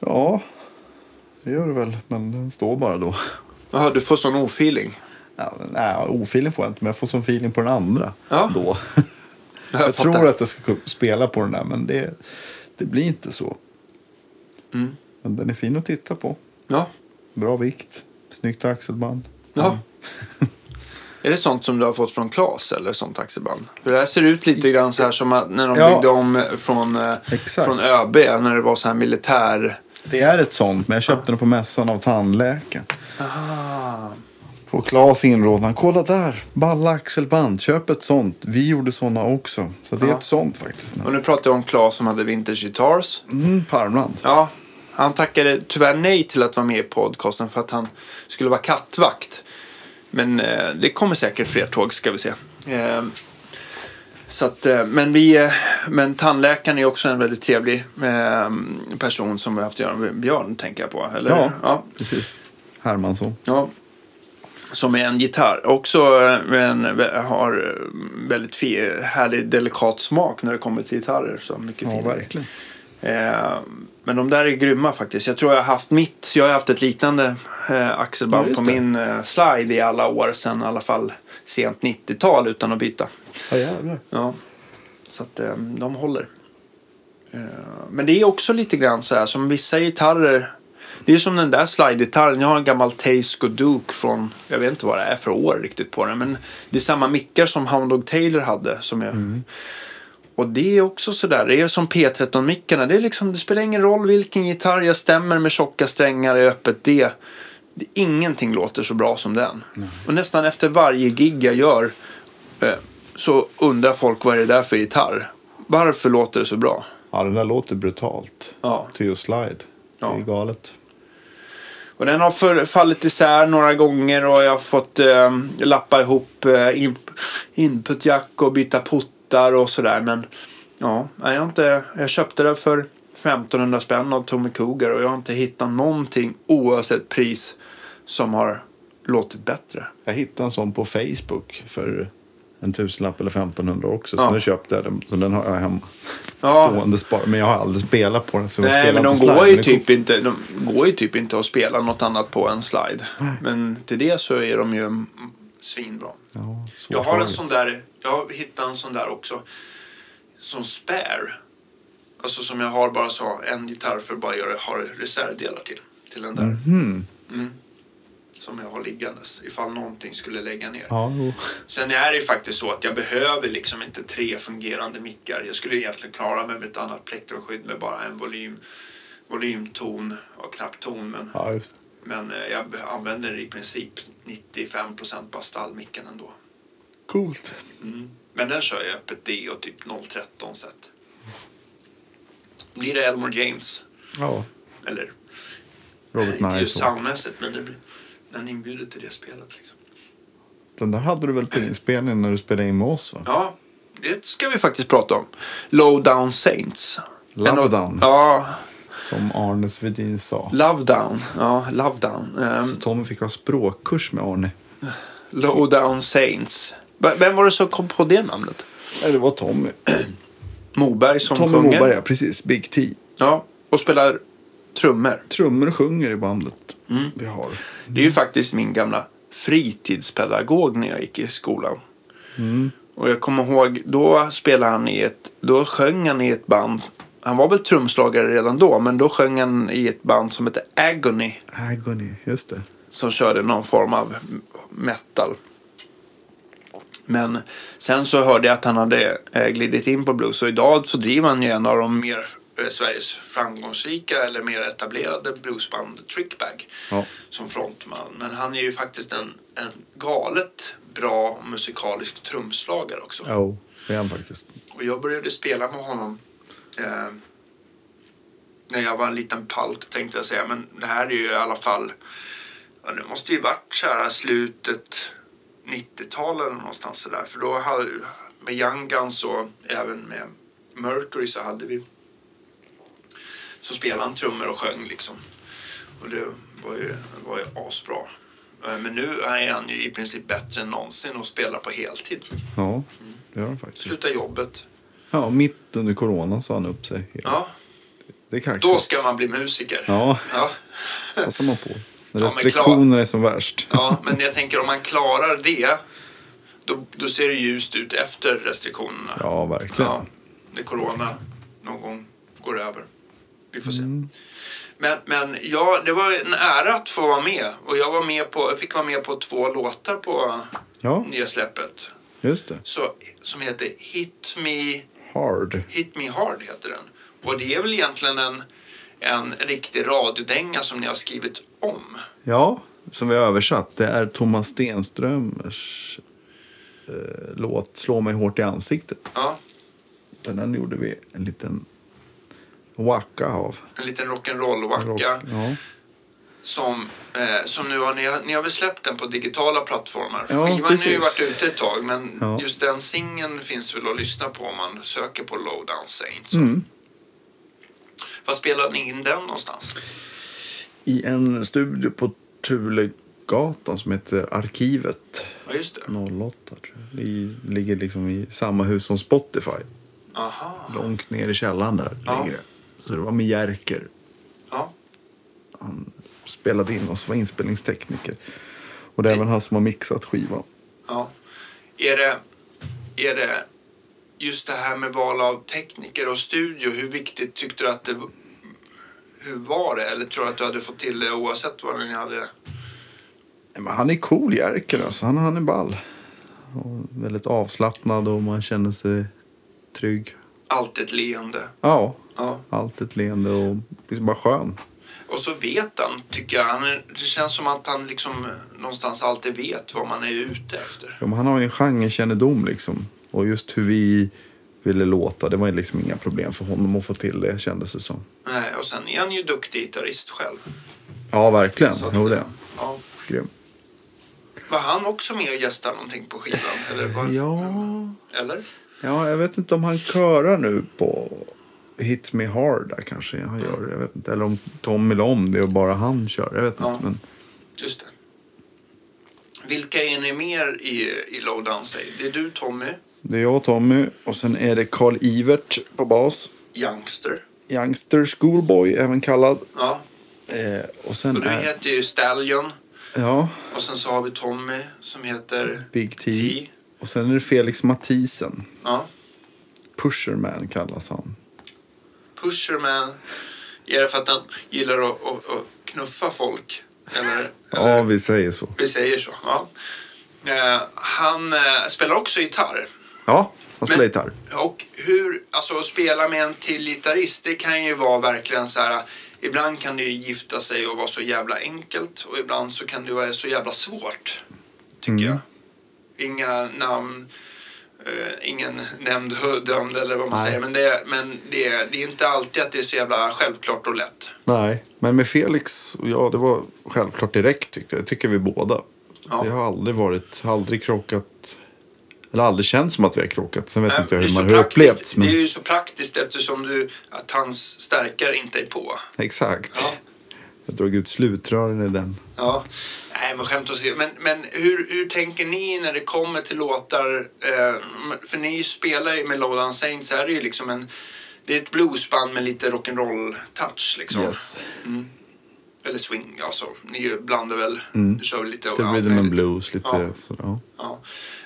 Ja, det gör det väl. Men den står bara då. Jaha, du får sån ofeeling. Ja, nej, ofeeling får jag inte, men jag får som feeling på den andra Ja. då. Jag, Jag tror att jag ska spela på den där, men det, det blir inte så. Mm. Men den är fin att titta på. Ja. Bra vikt, snyggt axelband. Ja. Är det sånt som du har fått från Klas eller sånt axelband? För det här ser ut lite grann så här som att när de Ja. byggde om från, eh, Exakt. från ÖB när det var så här militär. Det är ett sånt, men jag köpte den på mässan av tandläkaren. Ah. På Klas inrådan. Kolla där, balla axelband. Köp ett sånt. Vi gjorde såna också. Så det är Ja. ett sånt faktiskt. Och nu pratar jag om Klas som hade Vintage Guitars. Mm, Parmland. Ja, han tackade tyvärr nej till att vara med i podcasten för att han skulle vara kattvakt. Men eh, det kommer säkert fler tåg ska vi se. Eh, så att, eh, men, vi, eh, men tandläkaren är också en väldigt trevlig eh, person som vi har haft att göra med. Björn tänker jag på. Eller? Ja. ja. Precis. Hermansson. Ja. Som är en gitarr. Också en, har väldigt härlig delikat smak när det kommer till gitarrer. Så mycket Ja, verkligen. Eh, men de där är grymma faktiskt. Jag tror jag har haft mitt, jag har haft ett liknande eh, axelband Ja, på min eh, slide i alla år. Sen i alla fall sent 90-tal utan att byta. Ja, jävlar. Ja. Så att eh, de håller. Eh, men det är också lite grann så här som vissa gitarrer. Det är som den där slide-gitarren. Jag har en gammal Tasco Duke från, jag vet inte vad det är för år riktigt på den. Men det är samma mickar som Hound Dog Taylor hade. Som jag, och det är också sådär, det är som P13-mickarna. Det, är liksom, det spelar ingen roll vilken gitarr jag stämmer med tjocka strängar i öppet D. Det, ingenting låter så bra som den. Och nästan efter varje gig jag gör eh, så undrar folk vad är det där för gitarr. Varför låter det så bra? Ja, den där låter brutalt. Ja. Theo Slide. Ja. Det är galet. Och den har för, fallit isär några gånger och jag har fått eh, lappa ihop eh, in, inputjack och byta puttar och sådär. Men ja, jag, har inte, jag köpte det för 1500 spänn av Tommy Cougar och jag har inte hittat någonting oavsett pris som har låtit bättre. Jag hittade en sån på Facebook för en tusenlapp eller 1500 också. Ja. Så nu köpte jag den. Så den har jag hemma. Ja. Stående spar. Men jag har aldrig spelat på den. Så Nej, men de går, ju typ inte, de går ju typ inte att spela något annat på än slide. Men till det så är de ju svinbra. Ja, Jag har en sån där, jag har hittat en sån där också. Som spare. Alltså som jag har bara så en gitarr för att bara göra, ha reservdelar till. Till den där. Mhm. Mm. Som jag har liggandes ifall någonting skulle lägga ner. Ja. Sen är det ju faktiskt så att jag behöver liksom inte tre fungerande mickar. Jag skulle egentligen klara mig med ett annat plektroskydd med bara en volym, volymton och knappton. Men, ja, men eh, jag använder i princip 95% bara stallmicken ändå. Coolt. Mm. Men den kör jag öppet D och typ 013 set. Blir det Elmore James? Ja, Eller Robert inte just soundmässigt men det blir, den inbjuder till det spelet. Liksom. Den där hade du väl på inspelningen när du spelade in med oss va? Ja, det ska vi faktiskt prata om. Low Down Saints. Love En av- Down. Ja, Som Arne Svedin sa. Love Down. Ja, Love Down. Ehm, Så Tommy fick ha språkkurs med Arne. Low Down Saints. Vem var det som kom på det namnet? Nej, det var Tommy. Moberg som Tommy sjunger. Moberg, ja. Precis. Big T. Ja, och spelar trummor. Trummor sjunger i bandet Mm. vi har. Det är ju faktiskt min gamla fritidspedagog när jag gick i skolan. Och jag kommer ihåg, då spelade han i ett, då sjöng han i ett band. Han var väl trumslagare redan då, men då sjöng han i ett band som hette Agony. Agony, just det. Som körde någon form av metal. Men sen så hörde jag att han hade eh, glidit in på blues. Och idag så driver han ju en av de mer eh, Sveriges framgångsrika eller mer etablerade bluesband Trickbag Ja. som frontman. Men han är ju faktiskt en, en galet bra musikalisk trumslagare också. Jo, det är han faktiskt. Och jag började spela med honom eh, när jag var en liten palt tänkte jag säga. Men det här är ju i alla fall, ja, det måste ju varit så här slutet 90-talet eller någonstans sådär. För då hade, med Young Guns och även med Mercury så hade vi, så spelade han trummor och sjöng liksom. Och det var ju, var ju asbra. Eh, Men nu är han ju i princip bättre än någonsin och spelar på heltid. Ja, det gör han faktiskt. Sluta jobbet. Ja, mitt under corona sa han upp sig. Ja, Det är kaxigt. då ska man bli musiker. Ja, Ja, passar man på. När Ja, men restriktioner är som värst. ja, men jag tänker om man klarar det, då, då ser det ljust ut efter restriktionerna. Ja, verkligen. Ja, när corona någon gång går över. Vi får se. Mm. Men, men ja, det var en ära att få vara med. Och jag, var med på, jag fick vara med på två låtar på Ja, nya släppet. just det. Så, som heter Hit Me Hard. Hit Me Hard heter den. Och det är väl egentligen en, en riktig radiodänga som ni har skrivit om. Ja, som vi har översatt. Det är Thomas Stenströmers eh, låt Slå mig hårt i ansiktet. Ja, Den här gjorde vi en liten wacka av. en liten Rock- rock'n'roll-wacka. Ja. Som, eh, som nu har ni, har, ni har väl släppt den på digitala plattformar? Ja, Skivan har ju varit ute ett tag men Ja. just den singeln finns väl att lyssna på om man söker på Lowdown Saints. Mm. Var spelade ni in den någonstans? I en studio på Tulegatan som heter Arkivet Ja, just det. 08. Tror jag. Det ligger liksom i samma hus som Spotify. Aha. Långt ner i källaren där Ja. ligger det. Så det var med Jerker. Ja. Han spelade in oss, var inspelningstekniker. Och det är även han som har mixat skivan. Ja. Är det, är det just det här med val av tekniker och studio, hur viktigt tyckte du att det hur var det? Eller tror du att du hade fått till det oavsett vad ni hade? Men han är cool Jerker alltså. Han, han är ball. Och väldigt avslappnad och man känner sig trygg. Alltid ett leende. Ja, Ja. allt ett leende och liksom bara skön. Och så vet han, tycker jag. Han är, det känns som att han liksom någonstans alltid vet vad man är ute efter. Ja, han har ju en genrekännedom liksom. Och just hur vi ville låta, det var liksom inga problem för honom att få till det kändes det som. Nej, och sen är han ju duktig gitarrist själv. Ja, verkligen. Jo, det. Ja. Grym. Var han också med och gästade någonting på skivan? Eller, var, Ja. eller? ja, jag vet inte om han körar nu på Hit Me Hard där kanske han gör. Jag vet inte. Eller om Tommy la om det och bara han kör. Jag vet Ja. inte. Men Just det. Vilka är ni mer i, i Lowdown Say? Det är du, Tommy, det är jag och Tommy och sen är det Carl Ivert på bas. Youngster. Youngster Schoolboy även kallad. Ja. Eh, och sen Och du är... heter ju Stallion. Ja, Och sen så har vi Tommy som heter Big T. T. Och sen är det Felix Mathisen. Ja. Pusherman kallas han. Pusherman. Är det för att han gillar att, att, att knuffa folk? Eller, Ja, eller vi säger så. vi säger så. Ja. Eh, han eh, spelar också gitarr. Ja, han spelar gitarr. Och hur, alltså att spela med en till gitarrist, det kan ju vara verkligen så här. Ibland kan det ju gifta sig och vara så jävla enkelt och ibland så kan det vara så jävla svårt. Tycker Mm. jag. Inga namn, eh, ingen nämnd dömd eller vad man Nej. säger. Men, det, men det, det är inte alltid att det är så jävla självklart och lätt. Nej, men med Felix, ja det var självklart direkt tyckte jag. Det tycker vi båda. Ja. Det har aldrig varit, aldrig krockat, eller aldrig känts som att vi har krockat. Sen vet Men inte jag det hur man har upplevts. Men... Det är ju så praktiskt eftersom du, att hans stärkare inte är på. Exakt. Ja. Jag drog ut slutrören i den. Ja, nej men skämt åsido. Men, men hur, hur tänker ni när det kommer till låtar? Eh, för ni spelar ju med Lowdown Saints, så är det ju liksom en... Det är ett bluesband med lite rock'n'roll-touch liksom. Yes. Eller swing, ja så. Ni blandar väl, du kör väl lite allt rhythm and möjligt. blues, lite Ja. så, ja. Ja.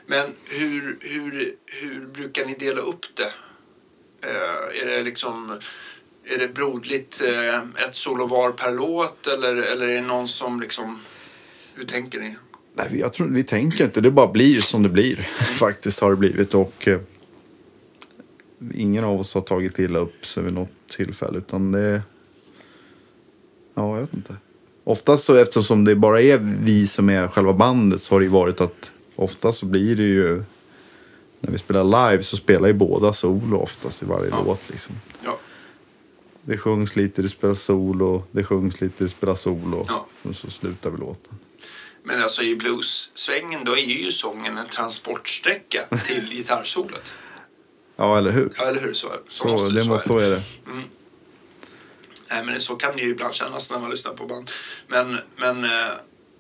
Men hur, hur, hur brukar ni dela upp det? Eh, är det liksom... Är det brodligt eh, ett solo var per låt eller, eller är det någon som liksom... Hur tänker ni? Nej, jag tror, vi tänker inte. Det bara blir som det blir. Faktiskt har det blivit. Och eh, ingen av oss har tagit illa upp sig vid något tillfälle. Utan det... Ja, jag vet inte. Oftast så eftersom det bara är vi som är själva bandet så har det ju varit att ofta så blir det ju när vi spelar live så spelar ju båda solo oftast i varje Ja. låt liksom. Ja. Det sjungs lite, det spelas solo, det sjungs lite, det spelas solo. Ja. Och så slutar vi låten. Men alltså i blues-svängen då är ju sången en transportsträcka till gitarrsolot. Ja, eller hur? Ja, eller hur? Så, så, Så, måste det måste, så är det. Nej, men så kan det ju ibland kännas när man lyssnar på band. Men, men, eh,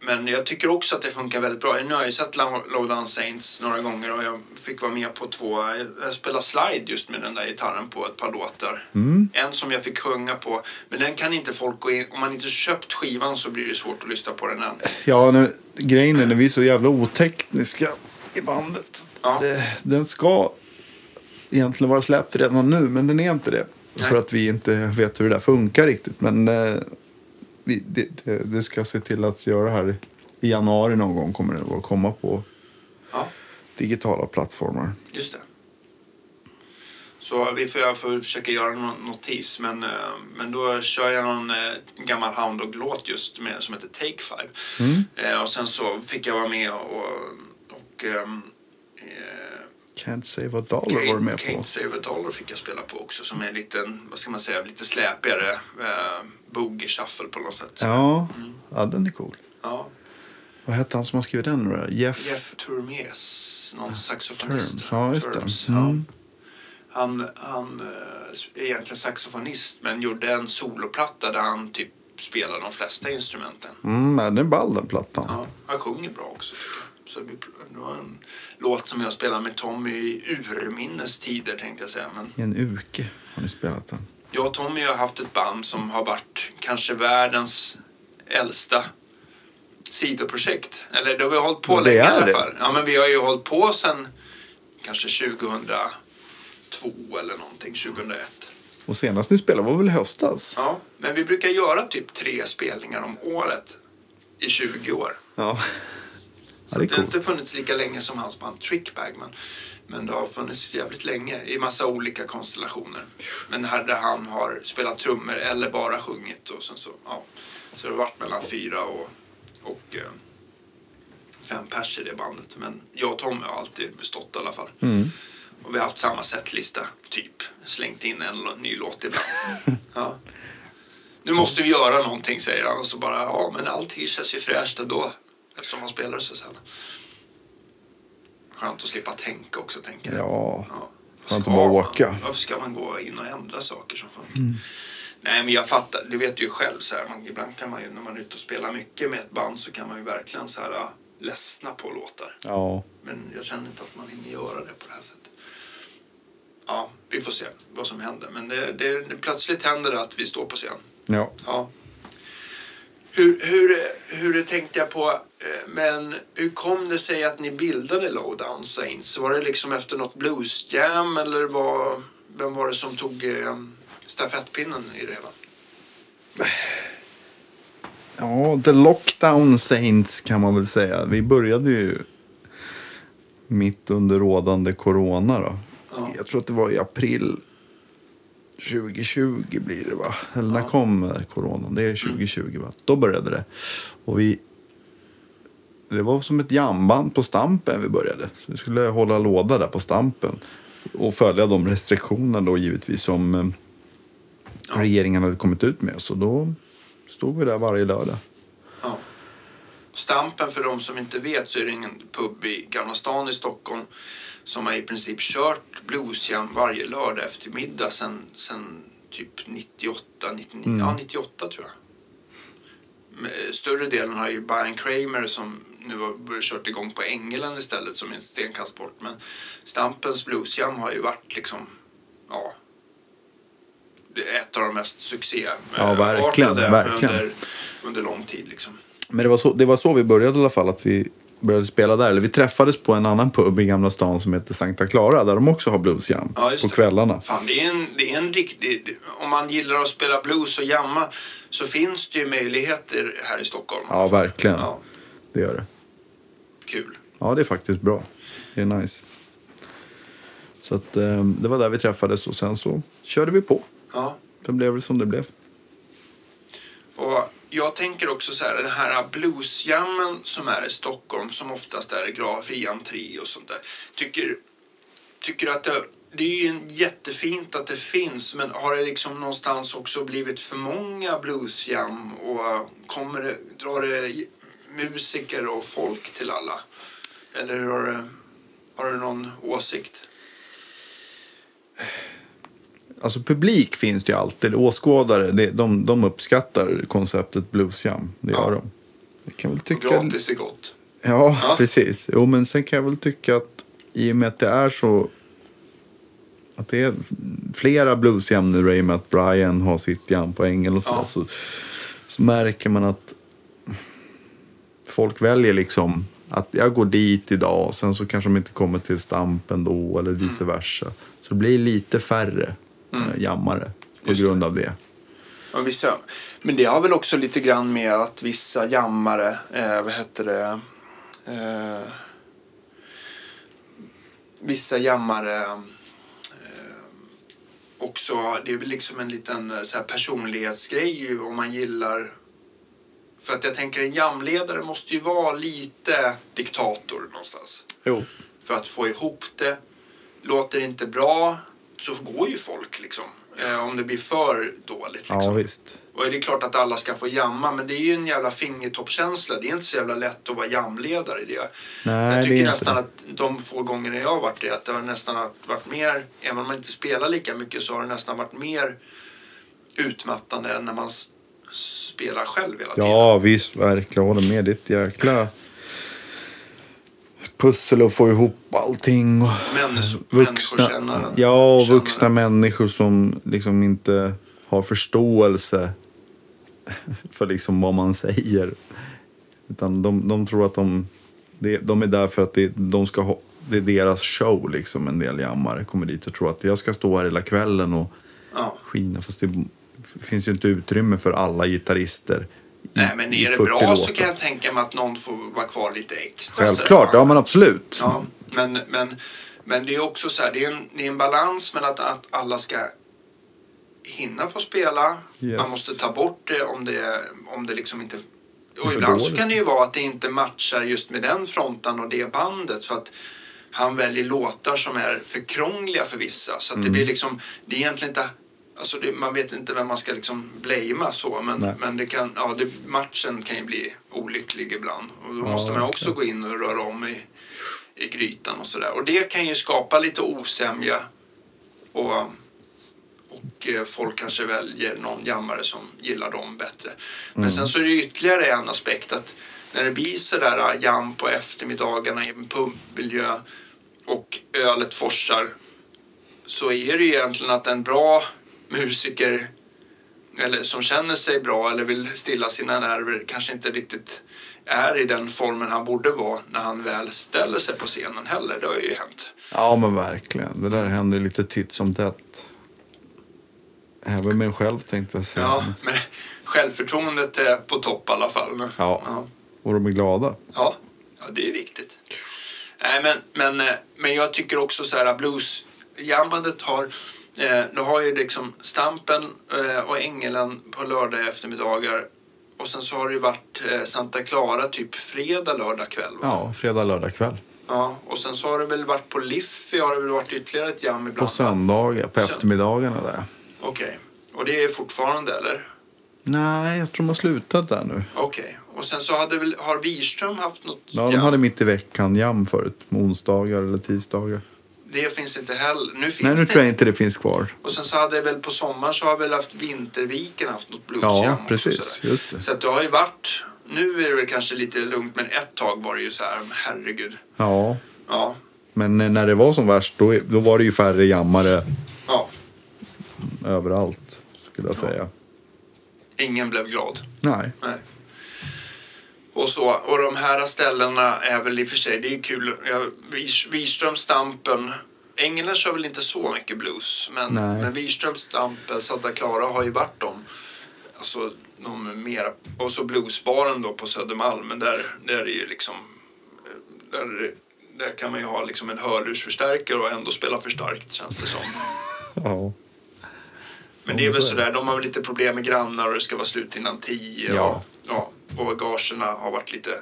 men jag tycker också att det funkar väldigt bra. Nu har jag ju sett Low Low Down Saints några gånger och jag fick vara med på två. Jag spelade slide just med den där gitarren på ett par låtar. En som jag fick sjunga på. Men den kan inte folk gå in... Om man inte köpt skivan så blir det svårt att lyssna på den än. Ja, nu, grejen är när vi är så jävla otekniska i bandet. Ja. Det, den ska egentligen vara släppt redan nu, men den är inte det. Nej. För att vi inte vet hur det där funkar riktigt. Men eh, vi, det, det, det ska se till att göra här i januari någon gång kommer det att komma på Ja, digitala plattformar. just det. Så vi får, jag får försöka göra någon notis. Men, eh, men då kör jag någon eh, gammal Hound Dog-låt just med, som heter Take Five. Eh, och sen så fick jag vara med och... och eh, Can't save a dollar var du Can't, med på. Can't Save a Dollar fick jag spela på också. Som är lite, vad ska man säga, lite släpigare. Eh, boogie shuffle på något sätt. Ja, ja, den är cool. Ja. Vad hette han som har skrivit den nu? Jeff, Jeff Turmes, någon saxofonist. Terms. Ja, just. Terms, Mm. ja. Han, han eh, är egentligen saxofonist men gjorde en soloplatta där han typ spelar de flesta instrumenten. Mm, den är ball den plattan. Ja, han sjunger bra också. Så det var en låt som jag spelade med Tommy i urminnes tider tänkte jag säga. Men I en uke har ni spelat den. jag och Tommy har haft ett band som har varit kanske världens äldsta sidoprojekt. Eller det har vi hållit på länge i alla fall. Ja, men vi har ju hållit på sedan kanske 2002 eller någonting, 2001. Och senast ni spelade var väl höstas? Ja, men vi brukar göra typ tre spelningar om året i 20 år. Ja. Ja, Så det det har inte funnits lika länge som hans band Trickbag. Men, men det har funnits jävligt länge i massa olika konstellationer. Men här där han har spelat trummor eller bara sjungit. Och sen så, ja, så det har varit mellan fyra och, och eh, fem pers i det bandet. Men jag och Tommy har alltid bestått i alla fall. Mm. Och vi har haft samma setlista, typ. Slängt in en ny låt ibland. ja. Nu måste vi göra någonting, säger han. Och så bara, ja men allting känns ju fräscht ändå. Eftersom man spelar så sällan. Skönt att slippa tänka också, tänker jag. Ja. Ja. Skönt att bara man- åka. Varför ska man gå in och ändra saker som funkar? Nej, men jag fattar. Det vet du ju själv. Så här, man, ibland kan man ju, när man är ute och spelar mycket med ett band så kan man ju verkligen så här, ja, ledsna på låtar. Ja. Men jag känner inte att man hinner göra det på det här sättet. Ja, vi får se vad som händer. Men det, det, det, plötsligt händer det att vi står på scen. Ja. Ja. Hur, hur, hur tänkte jag på, eh, men hur kom det sig att ni bildade Lowdown Saints? Var det liksom efter något bluesjam eller var, vem var det som tog eh, stafettpinnen i det hela? Ja, The Lockdown Saints kan man väl säga. Vi började ju mitt under rådande corona då. Ja. Jag tror att det var i april 2020 blir det va? Eller när kom eh, coronan? Det är 2020 va? Då började det. Och vi... Det var som ett jamband på Stampen vi började. Så vi skulle hålla låda där på Stampen. Och följa de restriktionerna då givetvis som eh, regeringen hade kommit ut med. Så då stod vi där varje lördag. Ja. Stampen, för de som inte vet, så är det ingen pub i Gamla stan i Stockholm som har i princip kört bluesjam varje lördag eftermiddag sen, sen typ 98, 99, ja 98 tror jag. Men Större delen har ju Brian Kramer som nu har kört igång på Ängelen istället som är en stenkast bort. Men Stampens bluesjam har ju varit liksom, ja, ett av de mest succé Ja, verkligen, verkligen. Under, under lång tid liksom. Men det var, så, det var så vi började i alla fall. Att vi började spela där. Eller vi träffades på en annan pub i Gamla stan som heter Sankta Clara. Där de också har bluesjam Ja, på det. kvällarna. Fan, det är en, det är en riktig... det- Om man gillar att spela blues och jamma så finns det ju möjligheter här i Stockholm. Ja, verkligen. Ja, Det gör det. kul. Ja, det är faktiskt bra. Det är nice. Så att, eh, det var där vi träffades och sen så körde vi på. Ja. Det blev väl som det blev. Och jag tänker också så här, den här bluesjammen som är i Stockholm som oftast är grav fri entré och sånt där. Tycker, tycker du att det, det är ju jättefint att det finns men har det liksom någonstans också blivit för många bluesjam och kommer det, drar det musiker och folk till alla? Eller har du, har du någon åsikt? Alltså publik finns det ju alltid. Åskådare, det, de, de uppskattar konceptet bluesjam. Det gör Ja. de. Jag kan väl tycka... gratis är gott. Ja, Ja. precis. Jo, men sen kan jag väl tycka att i och med att det är så att det är flera bluesjam nu i och med att Brian har sitt jam på ängel och sådär, Ja. så, så märker man att folk väljer liksom att jag går dit idag och sen så kanske de inte kommer till stampen då eller vice Mm. versa. Så det blir lite färre mm. jammare på Just grund av det. Ja, vissa. Men det har väl också lite grann med att vissa jammare, eh, vad heter det, eh, vissa jammare eh, också, det är väl liksom en liten eh, så här personlighetsgrej om man gillar för att jag tänker en jamledare måste ju vara lite diktator någonstans. Jo. För att få ihop det. Låter det inte bra så går ju folk liksom. Eh, om det blir för dåligt liksom. Ja, visst. Och det är klart att alla ska få jamma, men det är ju en jävla fingertoppskänsla. Det är inte så jävla lätt att vara jamledare i det. Nej, jag tycker det nästan inte att de få gånger jag har varit det, att det har nästan varit mer, även om man inte spelar lika mycket så har det nästan varit mer utmattande än när man spelar själv hela tiden. Ja, visst. Verkligen. Jag håller med. Det är ett jäkla pussel att få ihop allting. och Människor, Vuxna, ja, och vuxna människor som liksom inte har förståelse för liksom vad man säger. Utan de, de tror att de, de, de är där för att det, de ska ha, det är deras show. Liksom. En del jammare kommer dit och tror att jag ska stå här hela kvällen och Ja, skina. Fast det finns ju inte utrymme för alla gitarrister Nej, men är det 40 bra så låtar. kan jag tänka mig att någon får vara kvar lite extra. Självklart, ja men absolut. Ja, men, men, men det är också så här, det är en, det är en balans mellan att, att alla ska hinna få spela. Yes. Man måste ta bort det om det, om det liksom inte... Och ibland så kan det ju vara att det inte matchar just med den fronten och det bandet. För att han väljer låtar som är för krångliga för vissa. Så att Mm. det blir liksom, det är egentligen inte... Alltså det, man vet inte vem man ska liksom blamea så, men, Nej. men det kan, ja, det, matchen kan ju bli olycklig ibland. Och då Ja, måste man också gå in och röra om i, i grytan och sådär. Och det kan ju skapa lite osämja och, och eh, folk kanske väljer någon jammare som gillar dem bättre. Men sen så är det ytterligare en aspekt att när det blir sådär eh, jam på eftermiddagarna i en pubmiljö och ölet forsar så är det ju egentligen att en bra musiker eller som känner sig bra eller vill stilla sina nerver kanske inte riktigt är i den formen han borde vara när han väl ställer sig på scenen heller. Det har ju hänt. Ja men verkligen. Det där händer lite titt som tätt. Även mig själv tänkte jag säga. Ja, men självförtroendet är på topp i alla fall. Men, Ja. ja. Och de är glada. Ja, ja det är viktigt. Nej, men, men, eh, men jag tycker också så här bluesjambandet har eh, du har ju liksom Stampen eh, och Ängelen på lördag eftermiddagar och sen så har det ju varit eh, Santa Clara typ fredag, lördag kväll. Va? Ja, fredag, lördag kväll. Ja, och sen så har det väl varit på Liffey har det väl varit ytterligare ett jam ibland? På söndagar, på eftermiddagarna där. Okej, och det är fortfarande eller? Nej, jag tror de har slutat där nu. Okej, och sen så hade väl, har Wirström haft något Ja, de jam? hade mitt i veckan jam förut. Onsdagar eller tisdagar. Det finns inte heller. Nu finns Nej, nu det tror jag inte det finns kvar. Och sen så hade väl på sommaren så har väl haft Vinterviken haft något bluesjam Ja, precis. Just det. Så att det har ju varit, nu är det väl kanske lite lugnt men ett tag var det ju så här, herregud. Ja, Ja, men när det var som värst då, då var det ju färre jammare ja. överallt. Skulle jag säga. Ingen blev glad. Nej. Nej. Och så, och de här ställena är väl i och för sig, det är kul. Ja, Wis- Wirström, Stampen. Ängeln kör väl inte så mycket blues, men, Nej. men Wirström, Stampen, Santa Clara har ju varit de. Alltså, de mera, och så bluesbaren då på Södermalm, men där, där är det ju liksom... Där, där kan man ju ha liksom en hörlursförstärkare och ändå spela för starkt känns det som. Ja. Men det är väl sådär, de har väl lite problem med grannar och det ska vara slut innan tio. Ja. Och, ja, och gagerna har varit lite,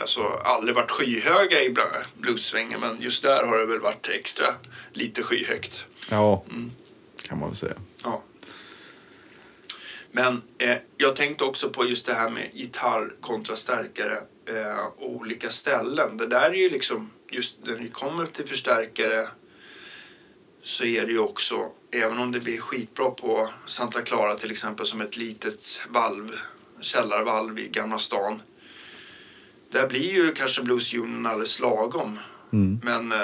alltså aldrig varit skyhöga i bluessvängen men just där har det väl varit extra lite skyhögt. Ja, Mm. kan man väl säga. Ja. Men eh, jag tänkte också på just det här med gitarr kontra stärkare eh, och olika ställen. Det där är ju liksom, just när det kommer till förstärkare så är det ju också, även om det blir skitbra på Santa Clara till exempel som ett litet valv, källarvalv i Gamla stan. Där blir ju kanske bluesunionen alldeles lagom. Men eh,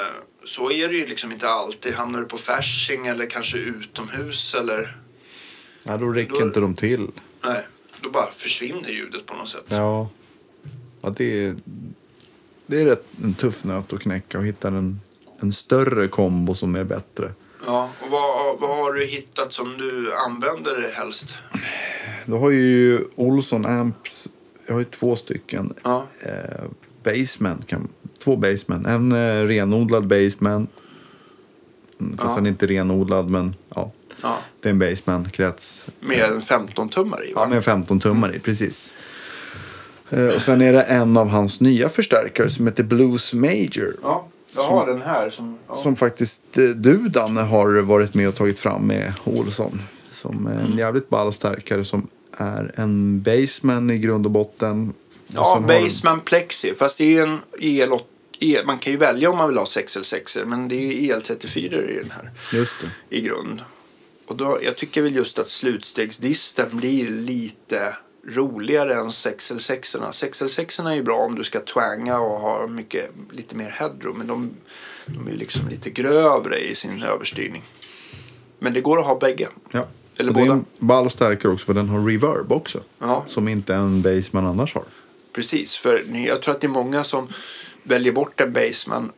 så är det ju liksom inte alltid. Hamnar du på Fasching eller kanske utomhus eller Ja, då räcker Då- inte de till. nej, då bara försvinner ljudet på något sätt. Ja, ja det, är, det är rätt en tuff nöt att knäcka och hitta en, en större kombo som är bättre. Ja, och vad, vad har du hittat som du använder helst? Då har ju Olsson Amps, jag har ju två stycken. Ja. Eh, basement, kan, två basement. En eh, renodlad basement. Mm, fast Ja. den är inte renodlad men ja. Ja. Det är en basement-krets. Med en 15-tummare i va? Ja, med en 15 tummar i, precis. Eh, och sen är det en av hans nya förstärkare som heter Blues Major. Ja, jag har den här som... Ja. Som faktiskt eh, du, Danne, har varit med och tagit fram med Olsson. Som är en Mm. jävligt ball stärkare som är en baseman i grund och botten. Och Ja, som har- Baseman Plexi. Fast det är ju en el, el Man kan ju välja om man vill ha 6 eller 6 men det är ju el34 i den här Just det. i grund. Och då, jag tycker väl just att slutstegsdisten blir lite roligare än 6 eller 6 6 eller 6 är ju bra om du ska twanga och ha mycket, lite mer headroom. Men de, de är ju liksom lite grövre i sin överstyrning. Men det går att ha bägge. Ja. Eller och det är båda. en ball stärkare också för den har reverb också. Ja. Som inte en baseman annars har. Precis, för jag tror att det är många som väljer bort en baseman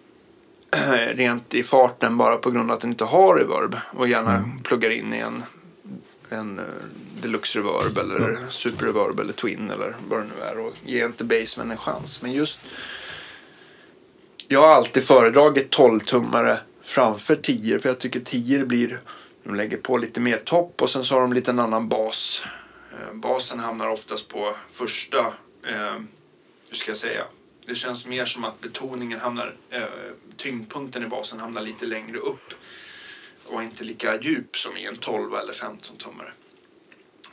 rent i farten bara på grund av att den inte har reverb och gärna pluggar in i en en eh, deluxe reverb eller super reverb eller twin eller vad det nu är och ge inte baseman en chans. Men just jag har alltid föredragit 12-tummare framför 10 för jag tycker 10 blir de lägger på lite mer topp och sen så har de lite en annan bas. Eh, basen hamnar oftast på första, eh, hur ska jag säga, det känns mer som att betoningen hamnar, eh, tyngdpunkten i basen hamnar lite längre upp och inte lika djup som i en 12 eller 15 tummare.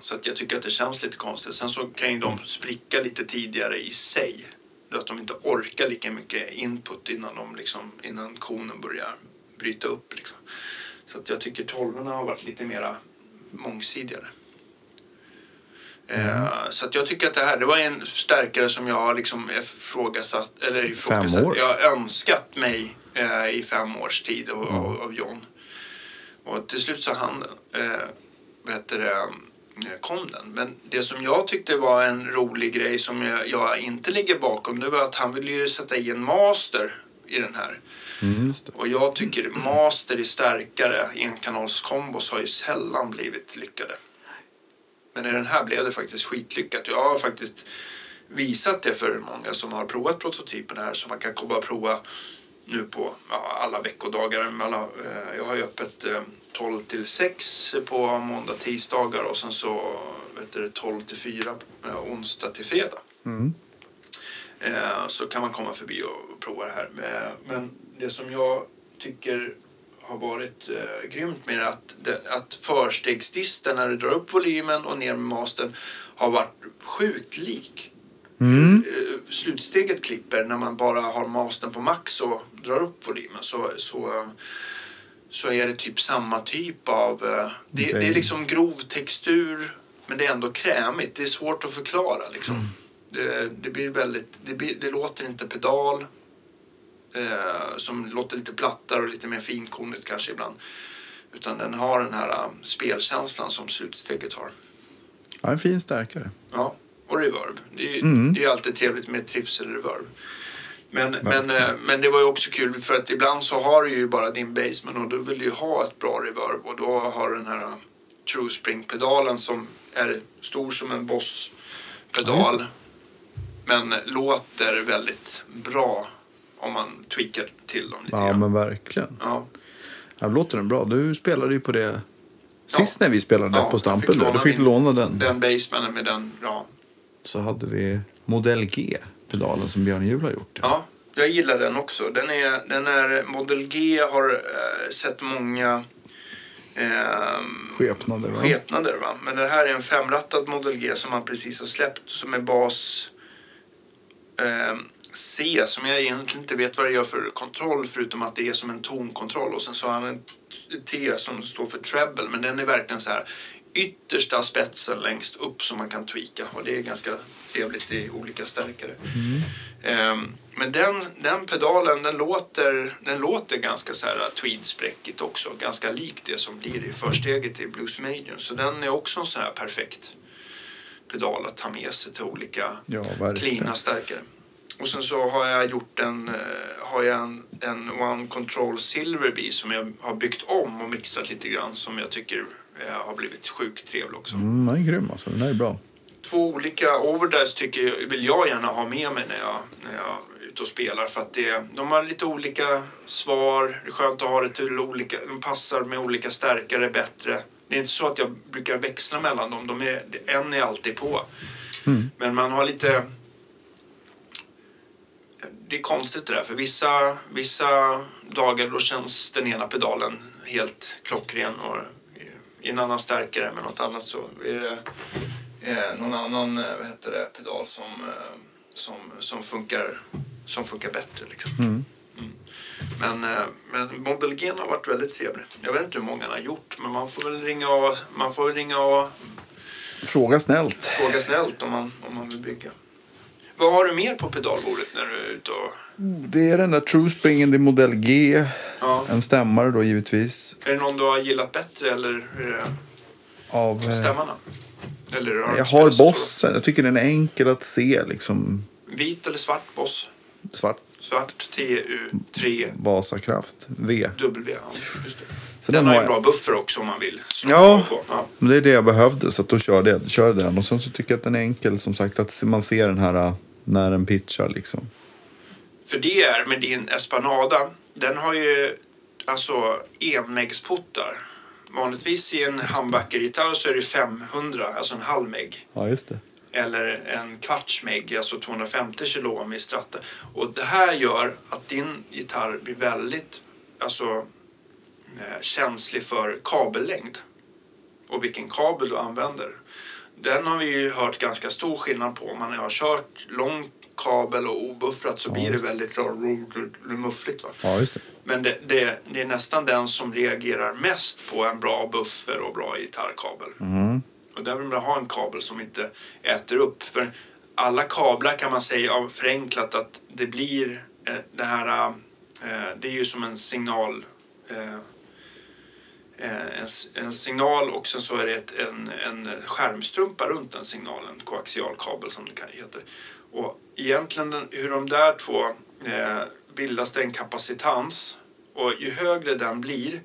Så att jag tycker att det känns lite konstigt. Sen så kan ju de spricka lite tidigare i sig. Att de inte orkar lika mycket input innan, de liksom, innan konen börjar bryta upp. Liksom. Så att jag tycker 12 har varit lite mera mångsidigare. Eh, så att jag tycker att det här det var en stärkare som jag har liksom ifrågasatt, eller ifrågasatt, år. jag har önskat mig eh, i fem års tid av, av, av John. Och till slut så han, eh, vad heter det, kom den. Men det som jag tyckte var en rolig grej som jag, jag inte ligger bakom det var att han ville ju sätta i en master i den här. Mm. Och jag tycker master i starkare enkanalskombos har ju sällan blivit lyckade. Men i den här blev det faktiskt skitlyckat. Jag har faktiskt visat det för många som har provat prototypen här så man kan komma och prova nu på ja, alla veckodagar. Eh, jag har ju öppet eh, 12 till 6 på måndag, tisdagar och sen så vet du, 12 till 4 eh, onsdag till fredag. Mm. Eh, så kan man komma förbi och prova det här. Men, men det som jag tycker har varit eh, grymt med att, det, att förstegsdisten när du drar upp volymen och ner med mastern har varit sjukt lik. Mm. Eh, slutsteget klipper när man bara har mastern på max och drar upp volymen så, så, så är det typ samma typ av... eh, Det, det är liksom grov textur men det är ändå krämigt. Det är svårt att förklara liksom. Det, det blir väldigt... Det, blir, det låter inte pedal eh, som låter lite plattare och lite mer finkornigt kanske ibland. Utan den har den här eh, spelkänslan som slutsteget har. Ja, en fin stärkare. Ja, och reverb. Det är Mm. det är alltid trevligt med trivsel-reverb. Men, men, eh, men det var ju också kul för att ibland så har du ju bara din basement och du vill ju ha ett bra reverb och då har du den här eh, True Spring-pedalen som är stor som en Ja, Boss-pedal. men låter väldigt bra om man tweakar till dem lite Ja, grann. men verkligen. Ja. Ja, låter den bra? Du spelade ju på det Ja. sist när vi spelade Ja, på Stampen. Då. Du fick låna den. Den basemanen med den, ja. Så hade vi Modell G-pedalen som Björn Juhl har gjort. Ja, jag gillar den också. Den är, den är Model G har eh, sett många eh, Skepnader, va? skepnader. Va? Men det här är en femrattad Model G som man precis har släppt som är bas eh, C som jag egentligen inte vet vad det gör för kontroll förutom att det är som en tonkontroll och sen så har han en T som står för treble men den är verkligen så här yttersta spetsen längst upp som man kan tweaka och det är ganska trevligt i olika stärkare. Ehm, men den, den pedalen den låter, den låter ganska så här tweedspräckigt också. Ganska likt det som blir i försteget i Blues Medium. Så den är också en sån här perfekt pedal att ta med sig till olika Ja, cleana stärkare. Och sen så har jag gjort en, eh, har jag en, en One Control Silverby som jag har byggt om och mixat lite grann som jag tycker eh, har blivit sjukt trevlig också. Mm, den är grym alltså. Den är bra. Två olika overdrives tycker jag, vill jag gärna ha med mig när jag, när jag är ute och spelar för att det, de har lite olika svar. Det är skönt att ha det till olika, de passar med olika stärkare bättre. Det är inte så att jag brukar växla mellan dem. De är, en är alltid på. Men man har lite... Det är konstigt det där, för vissa, vissa dagar då känns den ena pedalen helt klockren och i en annan stärkare, men något annat så är det eh, någon annan eh, vad heter det, pedal som, eh, som, som, funkar, som funkar bättre. Liksom. Mm. Men, eh, men Model G har varit väldigt trevligt. Jag vet inte hur många han har gjort, men man får väl ringa och, man får väl ringa och Fråga snällt. fråga snällt om man, om man vill bygga. Vad har du mer på pedalbordet när du är ute och... Det är den där True Springen, det är Modell G. Ja. En stämmare då givetvis. Är det någon du har gillat bättre eller Av, stämmarna? Eller jag har bossen. Jag tycker den är enkel att se. Liksom Vit eller svart boss? svart. Svart TU3 Vasakraft V. W. Just det. Så den, den har ju en jag. bra buffer också om man vill. Ja. ja. Det är det jag behövde så att då körde jag, körde den. Och sen så tycker jag att den är enkel som sagt att man ser den här äh, när den pitchar liksom. För det är med din Espanada, den har ju alltså enmeggsputtar. Vanligtvis i en humbucker-gitarr så är det 500, alltså en halv meg. Ja just det. Eller en kvarts meg, alltså 250 kilo ohm i strata. Och det här gör att din gitarr blir väldigt alltså, eh, känslig för kabellängd. Och vilken kabel du använder. Den har vi ju hört ganska stor skillnad på. Om man har kört lång kabel och obuffrat så Ja, blir det väldigt muffligt. Va? Ja just det. Men det, det, det är nästan den som reagerar mest på en bra buffer och bra gitarrkabel. Mm. Och där vill man ha en kabel som inte äter upp. För alla kablar kan man säga förenklat att det blir eh, det här, eh, det är ju som en signal. Eh, eh, en, en signal och sen så är det ett, en, en skärmstrumpa runt den signalen, koaxialkabel som det heta. Och egentligen den, hur de där två eh, bildas det en kapacitans och ju högre den blir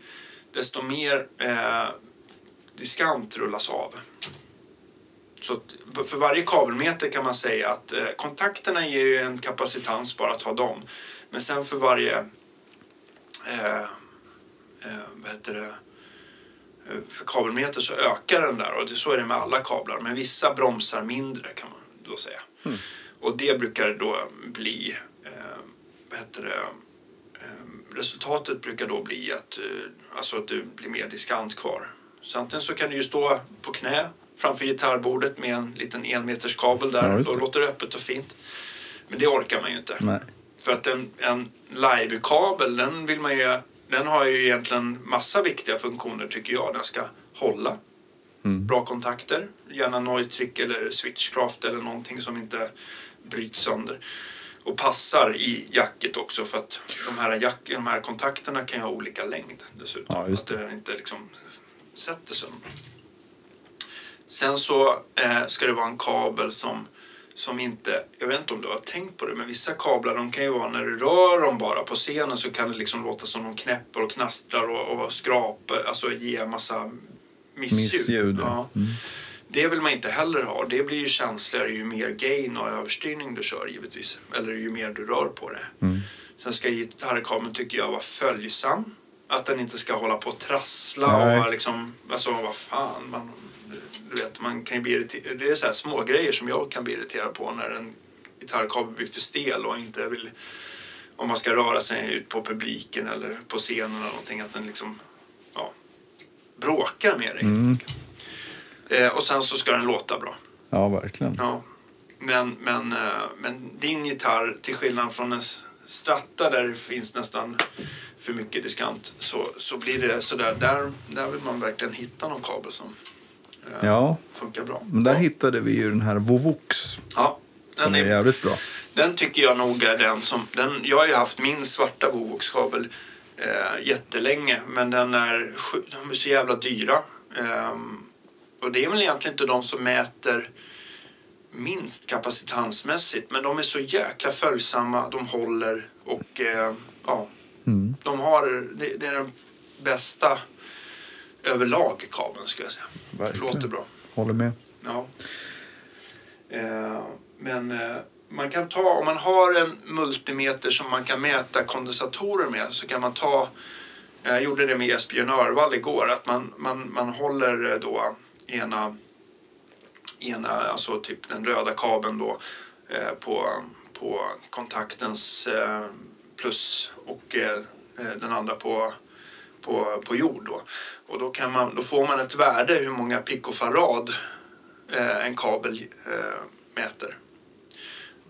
desto mer eh, diskant rullas av. Så för varje kabelmeter kan man säga att eh, kontakterna ger ju en kapacitans bara att ha dem. Men sen för varje eh, eh, vad heter det, eh, för kabelmeter så ökar den där och det, så är det med alla kablar. Men vissa bromsar mindre kan man då säga. Mm. Och det brukar då bli, eh, vad heter det, eh, resultatet brukar då bli att, eh, alltså att det blir mer diskant kvar. Så antingen så kan du ju stå på knä framför gitarrbordet med en liten enmeterskabel där Ja, det. låter det öppet och fint. Men det orkar man ju inte. Nej. För att en, en live-kabel, den vill man ju, den har ju egentligen massa viktiga funktioner tycker jag. Den ska hålla. Mm. Bra kontakter, gärna Neutrik eller Switchcraft eller någonting som inte bryts sönder. Och passar i jacket också för att de här, jack, de här kontakterna kan ju ha olika längd dessutom. Ja, Att det inte liksom sätter sönder. Sen så eh, ska det vara en kabel som, som inte, jag vet inte om du har tänkt på det, men vissa kablar de kan ju vara när du rör dem bara på scenen så kan det liksom låta som de knäpper och knastrar och, och skrapar, alltså ge en massa missljud. Missljud. Ja. Mm. Det vill man inte heller ha. Det blir ju känsligare ju mer gain och överstyrning du kör givetvis. Eller ju mer du rör på det. Mm. Sen ska gitarrkabeln tycker jag vara följsam. Att den inte ska hålla på och trassla Nej. och liksom, alltså vad fan. Man, du vet, man kan ju bli irriterad. Det är så här små grejer som jag kan bli irriterad på när en gitarrkabel blir för stel och inte vill om man ska röra sig ut på publiken eller på scenen eller någonting att den liksom ja, bråkar med dig. Mm. Eh, och sen så ska den låta bra. Ja, verkligen. Ja. Men, men, eh, men din gitarr, till skillnad från en stratta där det finns nästan för mycket diskant, så, så blir det sådär. Där, där vill man verkligen hitta någon kabel som eh, Ja, funkar bra. men där ja. hittade vi ju den här Vovox Ja, den, är är, jävligt bra. den tycker jag nog är den som... Den, jag har ju haft min svarta Vovox-kabel eh, jättelänge, men den är, de är så jävla dyra. Ehm, och det är väl egentligen inte de som mäter minst kapacitansmässigt, men de är så jäkla följsamma, de håller och eh, ja, Mm. de har, det, det är den bästa överlag kabeln skulle jag säga. Verkligen. Låter bra. Håller med. Ja. Eh, men eh, man kan ta, om man har en multimeter som man kan mäta kondensatorer med så kan man ta, jag gjorde det med Esbjörn Örvall igår, att man, man, man håller eh, då ena, ena, alltså typ den röda kabeln då eh, på, på kontaktens eh, plus och eh, eh, den andra på på, på jord då. Och då, kan man, då får man ett värde hur många picofarad eh, en kabel eh, mäter.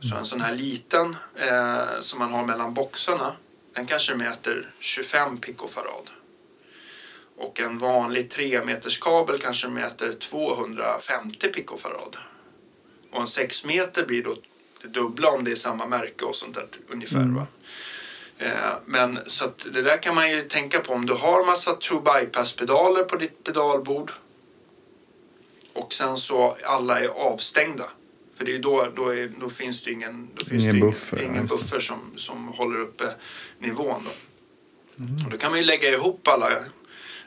Så en sån här liten eh, som man har mellan boxarna den kanske mäter 25 picofarad. Och en vanlig 3 meters kabel kanske mäter 250 picofarad. Och en 6 meter blir då det dubbla om det är samma märke och sånt där ungefär. Va? Eh, Men så att det där kan man ju tänka på om du har massa true bypass-pedaler på ditt pedalbord och sen så alla är avstängda För det är då, då, är, då finns det ingen, då finns Ingen det buffer, ingen, ingen buffer som, som håller uppe nivån. Då. Mm. Och då kan man ju lägga ihop alla,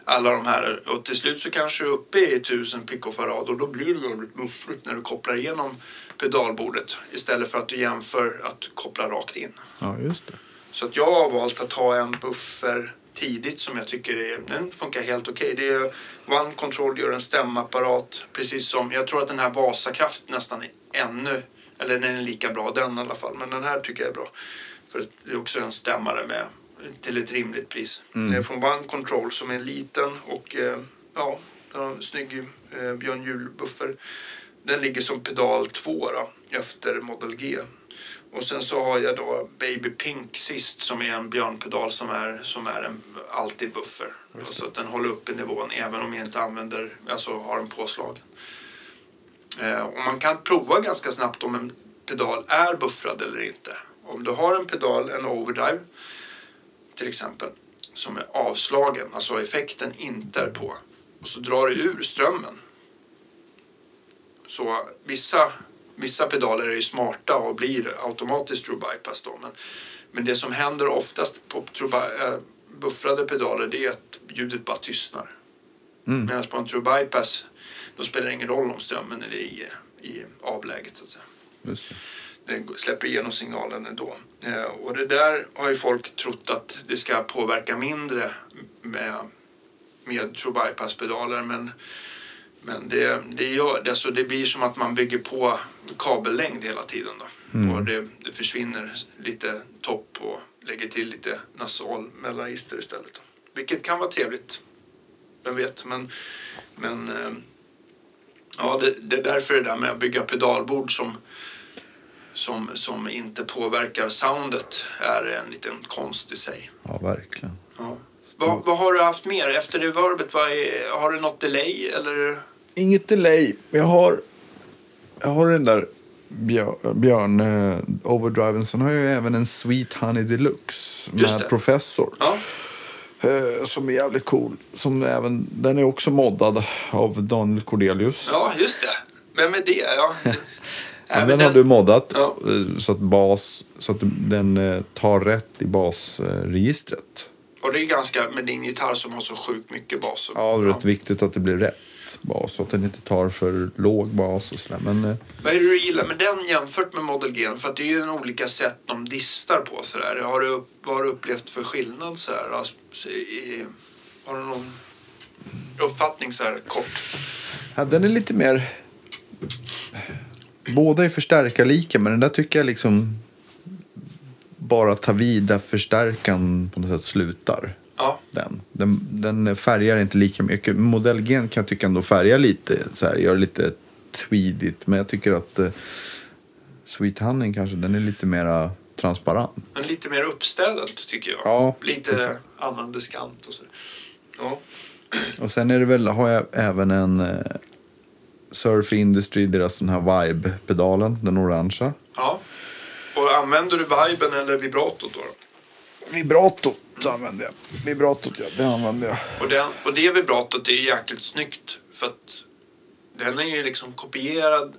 alla de här och till slut så kanske du är uppe i 1000 picofarad och då blir det väldigt muffligt när du kopplar igenom pedalbordet istället för att du jämför att koppla rakt in. Ja, just det. Så att jag har valt att ha en buffer tidigt som jag tycker är, den funkar helt okej. Det är One Control gör en stämapparat precis som, jag tror att den här Vasakraft nästan är ännu, eller den är lika bra den i alla fall, men den här tycker jag är bra. För det är också en stämmare med till ett rimligt pris. Det är från One Control som är liten och eh, ja, den har en snygg eh, Björn Juhl-buffer. Den ligger som pedal 2 då, efter Model G. Och sen så har jag då Baby Pink sist som är en björnpedal som är, som är en alltid buffer. Så att den håller uppe nivån även om jag inte använder, alltså har den påslagen. Eh, och man kan prova ganska snabbt om en pedal är buffrad eller inte. Om du har en pedal, en overdrive till exempel, som är avslagen, alltså effekten inte är på, och så drar du ur strömmen. Så vissa, vissa pedaler är ju smarta och blir automatiskt true bypass då, men, men det som händer oftast på true äh, buffrade pedaler det är att ljudet bara tystnar. Mm. Medan på en true bypass då spelar det ingen roll om strömmen är i, i avläget så att säga det. den släpper igenom signalen ändå. Eh, och det där har ju folk trott att det ska påverka mindre med, med true bypass-pedaler men, men det, det, gör, det, alltså det blir som att man bygger på kabellängd hela tiden. Då. Och det, det försvinner lite topp och lägger till lite nasal mellanregister istället. Då. Vilket kan vara trevligt. Vem vet. Men, men eh, ja, det, det är därför det där med att bygga pedalbord som som, som inte påverkar soundet är en liten konst i sig. Ja, verkligen. Ja. Vad, vad har du haft mer? Efter reverbet, vad är, har du något delay eller? Inget delay. Jag har, jag har den där björn, eh, overdriven. Sen har jag ju även en Sweet Honey Deluxe med. Professor. Ja, Eh, som är jävligt cool. Som även, den är också moddad av Daniel Cordelius. ja just det. Vem är det? Ja. Även den har du moddat Ja. eh, så att, bas, så att den eh, tar rätt i basregistret. Och det är ganska med din gitarr som har så sjukt mycket bas. Ja, det är rätt viktigt att det blir rätt bas så att den inte tar för låg bas och sådär. Men eh, Vad är det du gillar med den jämfört med Model G? För det är ju en olika sätt de distar på sådär. Har du, vad har du upplevt för skillnad sådär? Alltså, i, har du någon uppfattning så här kort? ja, den är lite mer... Båda är förstärkarlika men den där tycker jag liksom bara tar vid där förstärkan på något sätt slutar. Ja, Den. Den, den färgar inte lika mycket. Modell G kan jag tycka ändå färgar lite, så här, gör lite tweedigt. Men jag tycker att eh, Sweet Honey kanske, den är lite mera transparent. men lite mer uppstädad tycker jag. Ja, lite precis. annan diskant och så. Ja. Och sen är det väl, har jag även en eh, Surf Industry, deras den här Vibe-pedalen, den orangea. ja. Och använder du viben eller vibratot då? Vibratot använder jag. Vibratot, ja, det använder jag. Och, den, och det vibratot är jäkligt snyggt för att den är ju liksom kopierad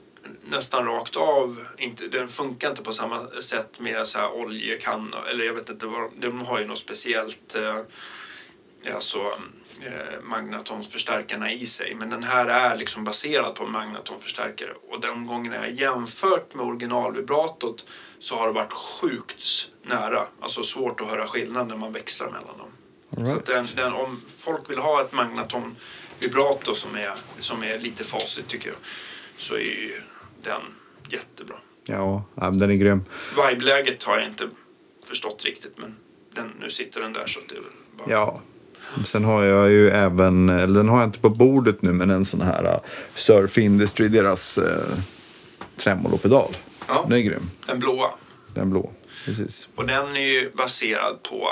nästan rakt av. Inte, den funkar inte på samma sätt med så här oljekanna eller jag vet inte vad de, har ju något speciellt eh, alltså, magnatonförstärkarna i sig. Men den här är liksom baserad på en magnatonförstärkare. Och den gången jag jämfört med originalvibratot så har det varit sjukt nära. Alltså svårt att höra skillnad när man växlar mellan dem. All Så right. att den, den, om folk vill ha ett magnaton vibrato som är, som är lite facit tycker jag så är ju den jättebra. Ja, den är grym. Vibe-läget har jag inte förstått riktigt men den, nu sitter den där så det är väl bara... Ja. Sen har jag ju även, eller den har jag inte på bordet nu, men en sån här uh, Surf Industry, deras uh, tremolopedal. Ja. Den är grym. Den blåa. Den blå. Precis. Och den är ju baserad på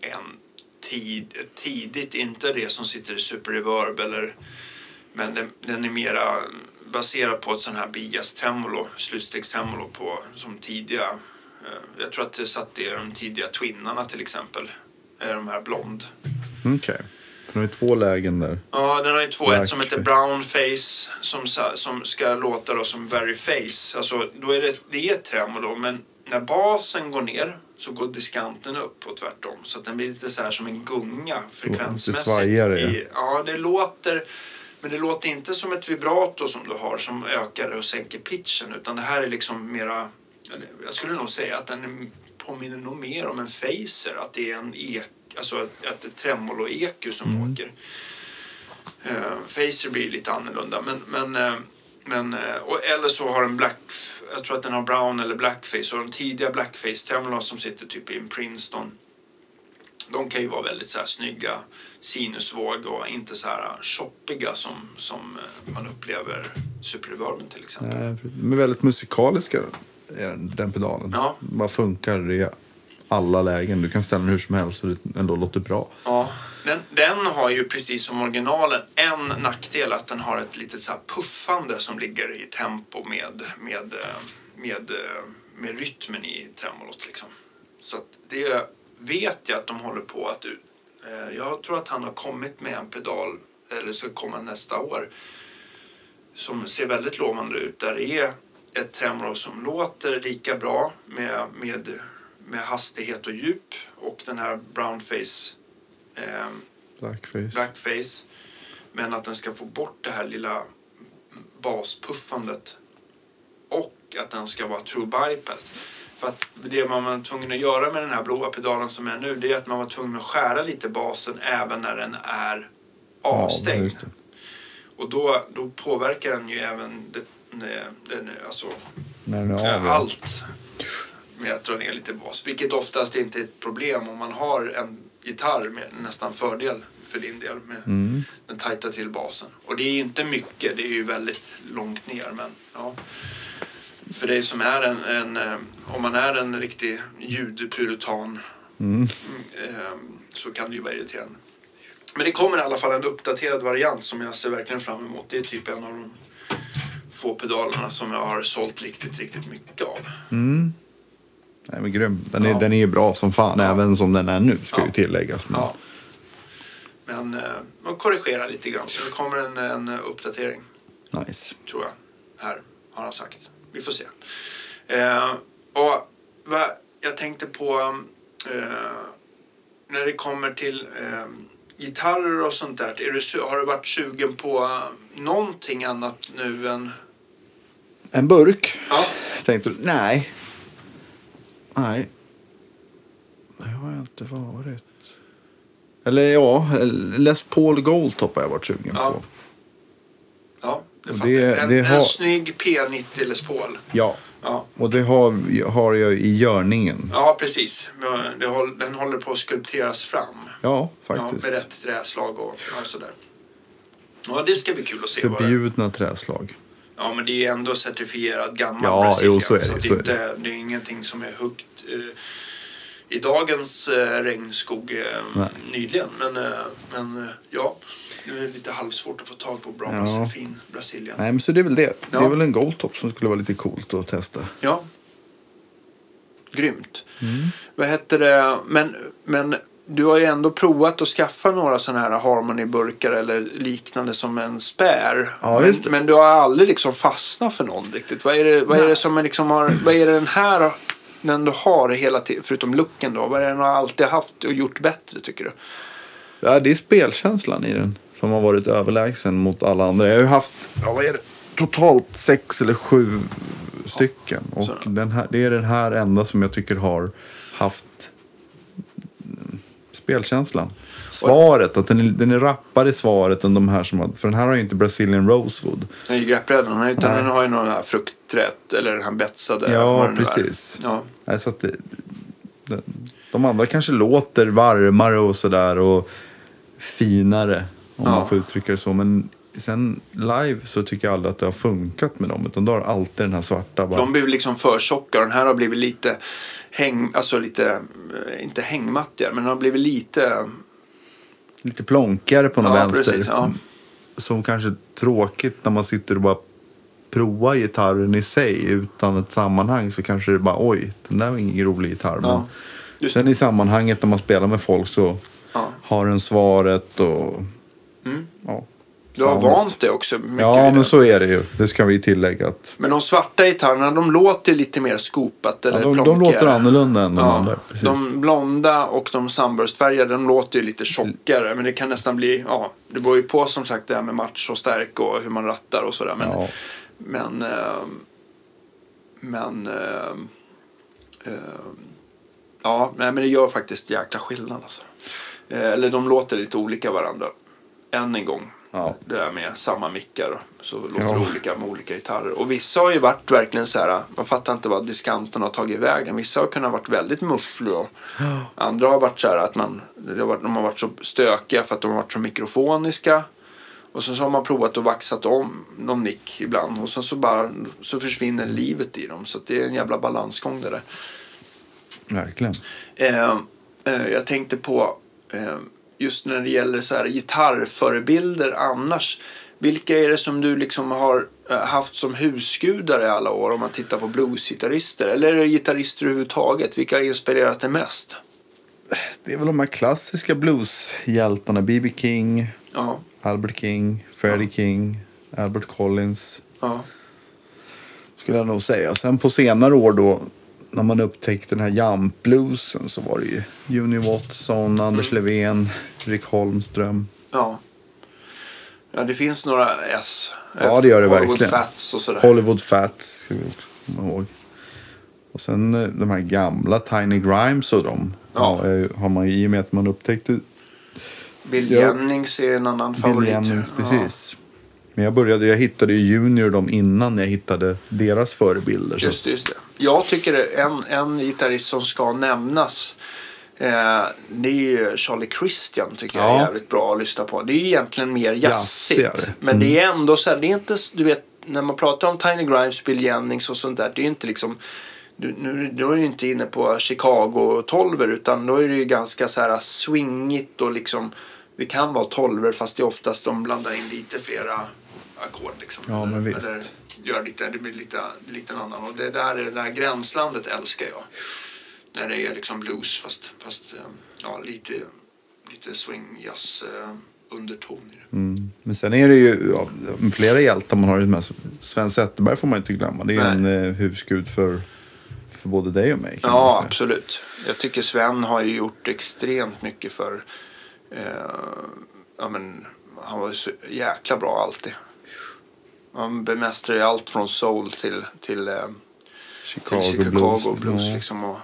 en tid, tidigt, inte det som sitter i Super Reverb eller men den, den är mera baserad på ett sån här bias tremolo, slutstegstremolo på som tidiga eh, jag tror att det satt i de tidiga twinnarna till exempel. Eh, De här blond. Okej. Den har ju två lägen där. Ja, den har ju två. Black Ett som heter brown face som, som ska låta då som very face. Alltså, då är det, det är tremolo, men när basen går ner så går diskanten upp och tvärtom. Så att den blir lite så här som en gunga frekvensmässigt. svajigare, ja. I, ja, det låter... Men det låter inte som ett vibrato som du har som ökar och sänker pitchen. Utan det här är liksom mera... Jag skulle nog säga att den är- påminner nog mer om en phaser. Att det är en ek, alltså att att det är tremolo-eku som Mm. åker. Uh, Phaser blir lite annorlunda. Men, men, eh, men, eh, och, eller så har den black... Jag tror att den har brown eller blackface. Och de tidiga blackface-tremolorna som sitter typ i en Princeton. De kan ju vara väldigt så här snygga sinusvåg och inte så här shoppiga som, som man upplever Super Reverben till exempel. Nej, är väldigt musikaliska, den, den pedalen. Ja. Bara funkar i alla lägen. Du kan ställa den hur som helst och det ändå låter bra. Ja, den, den har ju precis som originalen en nackdel att den har ett litet så puffande som ligger i tempo med, med, eh, med, eh, med rytmen i tremolot. Liksom. Så det vet jag att de håller på att ut. eh, Jag tror att han har kommit med en pedal, eller ska komma nästa år, som ser väldigt lovande ut. Där det är ett tremolo som låter lika bra med, med, med hastighet och djup och den här brownface eh, Blackface. blackface. Men att den ska få bort det här lilla baspuffandet. Och att den ska vara true bypass. För att det man var tvungen att göra med den här blåa pedalen som är nu, det är att man var tvungen att skära lite basen även när den är avstängd. det. och då, då påverkar den ju även det, det, den, alltså, När den är av. ja. allt med att dra ner lite bas. Vilket oftast inte är ett problem om man har en gitarr med nästan fördel för din del med Mm. den tajta till basen. Och det är ju inte mycket, det är ju väldigt långt ner. Men ja, för dig som är en, en eh, om man är en riktig ljudpuritan Mm. eh, så kan det ju vara irriterande. Men det kommer i alla fall en uppdaterad variant som jag ser verkligen fram emot. Det är typ en av de få pedalerna som jag har sålt riktigt, riktigt mycket av. Mm. Nej, men grym. Den är, Ja. den är ju bra som fan, Ja. även som den är nu, ska Ja. ju tilläggas. Men, Ja. Men eh, man korrigerar lite grann. Så det kommer en, en uppdatering, Nice. tror jag. Här, har han sagt. Vi får se. Eh, och va, jag tänkte på eh, när det kommer till eh, gitarrer och sånt där. Är du, har du varit sugen på eh, någonting annat nu än... En burk. Ja, Tänkte du? Nej. Nej. Det har jag inte varit. Eller ja, Les Paul Goldtop har jag varit sugen Ja. på. ja det fattar det-. En, det en har- snygg P90 Les Paul. Ja. Ja. Och det har, har jag i görningen. Ja, precis. Den håller på att skulpteras fram. Ja, Ja, faktiskt. med rätt träslag och, och sådär. Ja, det ska bli kul att se. vad det- Förbjudna träslag. Ja, men det är ändå certifierad gammal Ja, Brasilien. jo, så är det, Så det, är det. inte, det är ingenting som är huggt eh, i dagens eh, regnskog eh, nyligen. Men, eh, men eh, ja, det är lite halvsvårt att få tag på bra Ja. Fin Brasilien. Nej, men så det är väl det. Det Ja. är väl en Goldtop som skulle vara lite coolt att testa. Ja. Grymt. Mm. Vad heter det? Men, men du har ju ändå provat att skaffa några sådana här Harmony-burkar eller liknande som en spare. Ja, men, men du har aldrig liksom fastnat för någon riktigt. Vad är det, vad är det som är liksom har, vad är det den här den du har hela tiden, förutom looken då? Vad är det den har alltid haft och gjort bättre tycker du? Ja, det är spelkänslan i den som har varit överlägsen mot alla andra. Jag har ju haft, ja, vad är det? Totalt sex eller sju stycken. Och den här, det är den här enda som jag tycker har haft spelkänslan. Svaret, att den är, den är rappare i svaret än de här som har, för den här har ju inte Brazilian Rosewood. Den är ju greppbrädan, utan Nej. den har ju någon här fruktträtt eller den här betsade. Ja, precis. Ja. Nej, så att det, det, de andra kanske låter varmare och sådär och finare om Ja. man får uttrycka det så. Men sen live så tycker jag aldrig att det har funkat med dem. Utan då har alltid den här svarta bara... De blir liksom för tjocka och den här har blivit lite häng, alltså lite, eh, inte hängmattigare, men den har blivit lite... Lite plonkigare på någon Ja, vänster. precis, ja. Som kanske är tråkigt när man sitter och bara provar gitarren i sig utan ett sammanhang så kanske det bara oj, den där var ingen rolig gitarr. Men Ja, just sen i sammanhanget när man spelar med folk så har en svaret och... Ja, Du har soundet. vant dig också mycket Ja, men så är det ju. Det ska vi tillägga. Att, Men de svarta gitarrerna, de låter lite mer skopat eller ja, de, de låter annorlunda än de Ja, andra. Precis. de blonda och de sunburstfärgade, de låter ju lite tjockare. Men det kan nästan bli, ja, det beror ju på som sagt det här med match och stärk och hur man rattar och sådär. Men, Ja. men, ehm, men, ehm, ehm, ja, men det gör faktiskt jäkla skillnad alltså. Eh, Eller de låter lite olika varandra. Än en gång. Ja. Det där med samma mickar så låter Ja. det olika med olika gitarrer. Och vissa har ju varit verkligen så här, man fattar inte vad diskanten har tagit vägen. Vissa har kunnat varit väldigt muffliga. och Andra har varit så här att man, det har varit, de har varit så stökiga för att de har varit så mikrofoniska. Och sen så har man provat att vaxat om någon nick ibland och sen så bara så försvinner livet i dem. Så det är en jävla balansgång det där. Verkligen. Eh, eh, jag tänkte på eh, just när det gäller så här gitarrförebilder annars. Vilka är det som du liksom har eh, haft som husgudar i alla år om man tittar på bluesgitarrister? Eller är det gitarrister överhuvudtaget? Vilka har inspirerat dig mest? Det är väl de här klassiska blueshjältarna. B.B. King, Ja, Albert King, Freddie King, Albert Collins. ja, Skulle jag nog säga. Sen på senare år då. När man upptäckte den här jump-bluesen så var det ju Junior Watson, Anders Levén, Rick Holmström. ja. Ja, det finns några S. Ja, det gör det Hollywood verkligen. Fats och sådär. Hollywood Fats ska vi komma ihåg. Och sen eh, de här gamla Tiny Grimes och dem. Ja. Ja. har man i och med att man upptäckte Bill Ja. Jennings är en annan Bill favorit. ju. Jennings, precis. Men jag började, jag hittade ju Junior dem innan jag hittade deras förebilder. Just, just det. Jag tycker en, en gitarrist som ska nämnas eh, det är ju Charlie Christian tycker jag är Ja. jävligt bra att lyssna på. Det är ju egentligen mer jazzigt. Jazzigare. Men det är ändå så här, det är inte, du vet, när man pratar om Tiny Grimes, Bill Jennings och sånt där, det är ju inte liksom du, nu, då är du inte inne på Chicago 12 utan då är det ju ganska så här swingigt och liksom det kan vara 12 fast det är oftast de blandar in lite flera ackord liksom. Ja, men visst. Eller gör lite, det blir lite, lite annan. Och det där, det där gränslandet älskar jag. När det är liksom blues fast, fast eh, ja, lite, lite swing-jazz eh, underton i det. Mm. Men sen är det ju ja, flera hjältar man har ju med. Sven Zetterberg får man inte glömma. Det är Nej. en eh, husgud för, för både dig och mig. Ja, absolut. Jag tycker Sven har ju gjort extremt mycket för... Eh, ja, men, han var ju så jäkla bra alltid. Han bemästrar ju allt från soul till, till, eh, Chicago, till Chicago Blues. blues. Ja, liksom, och,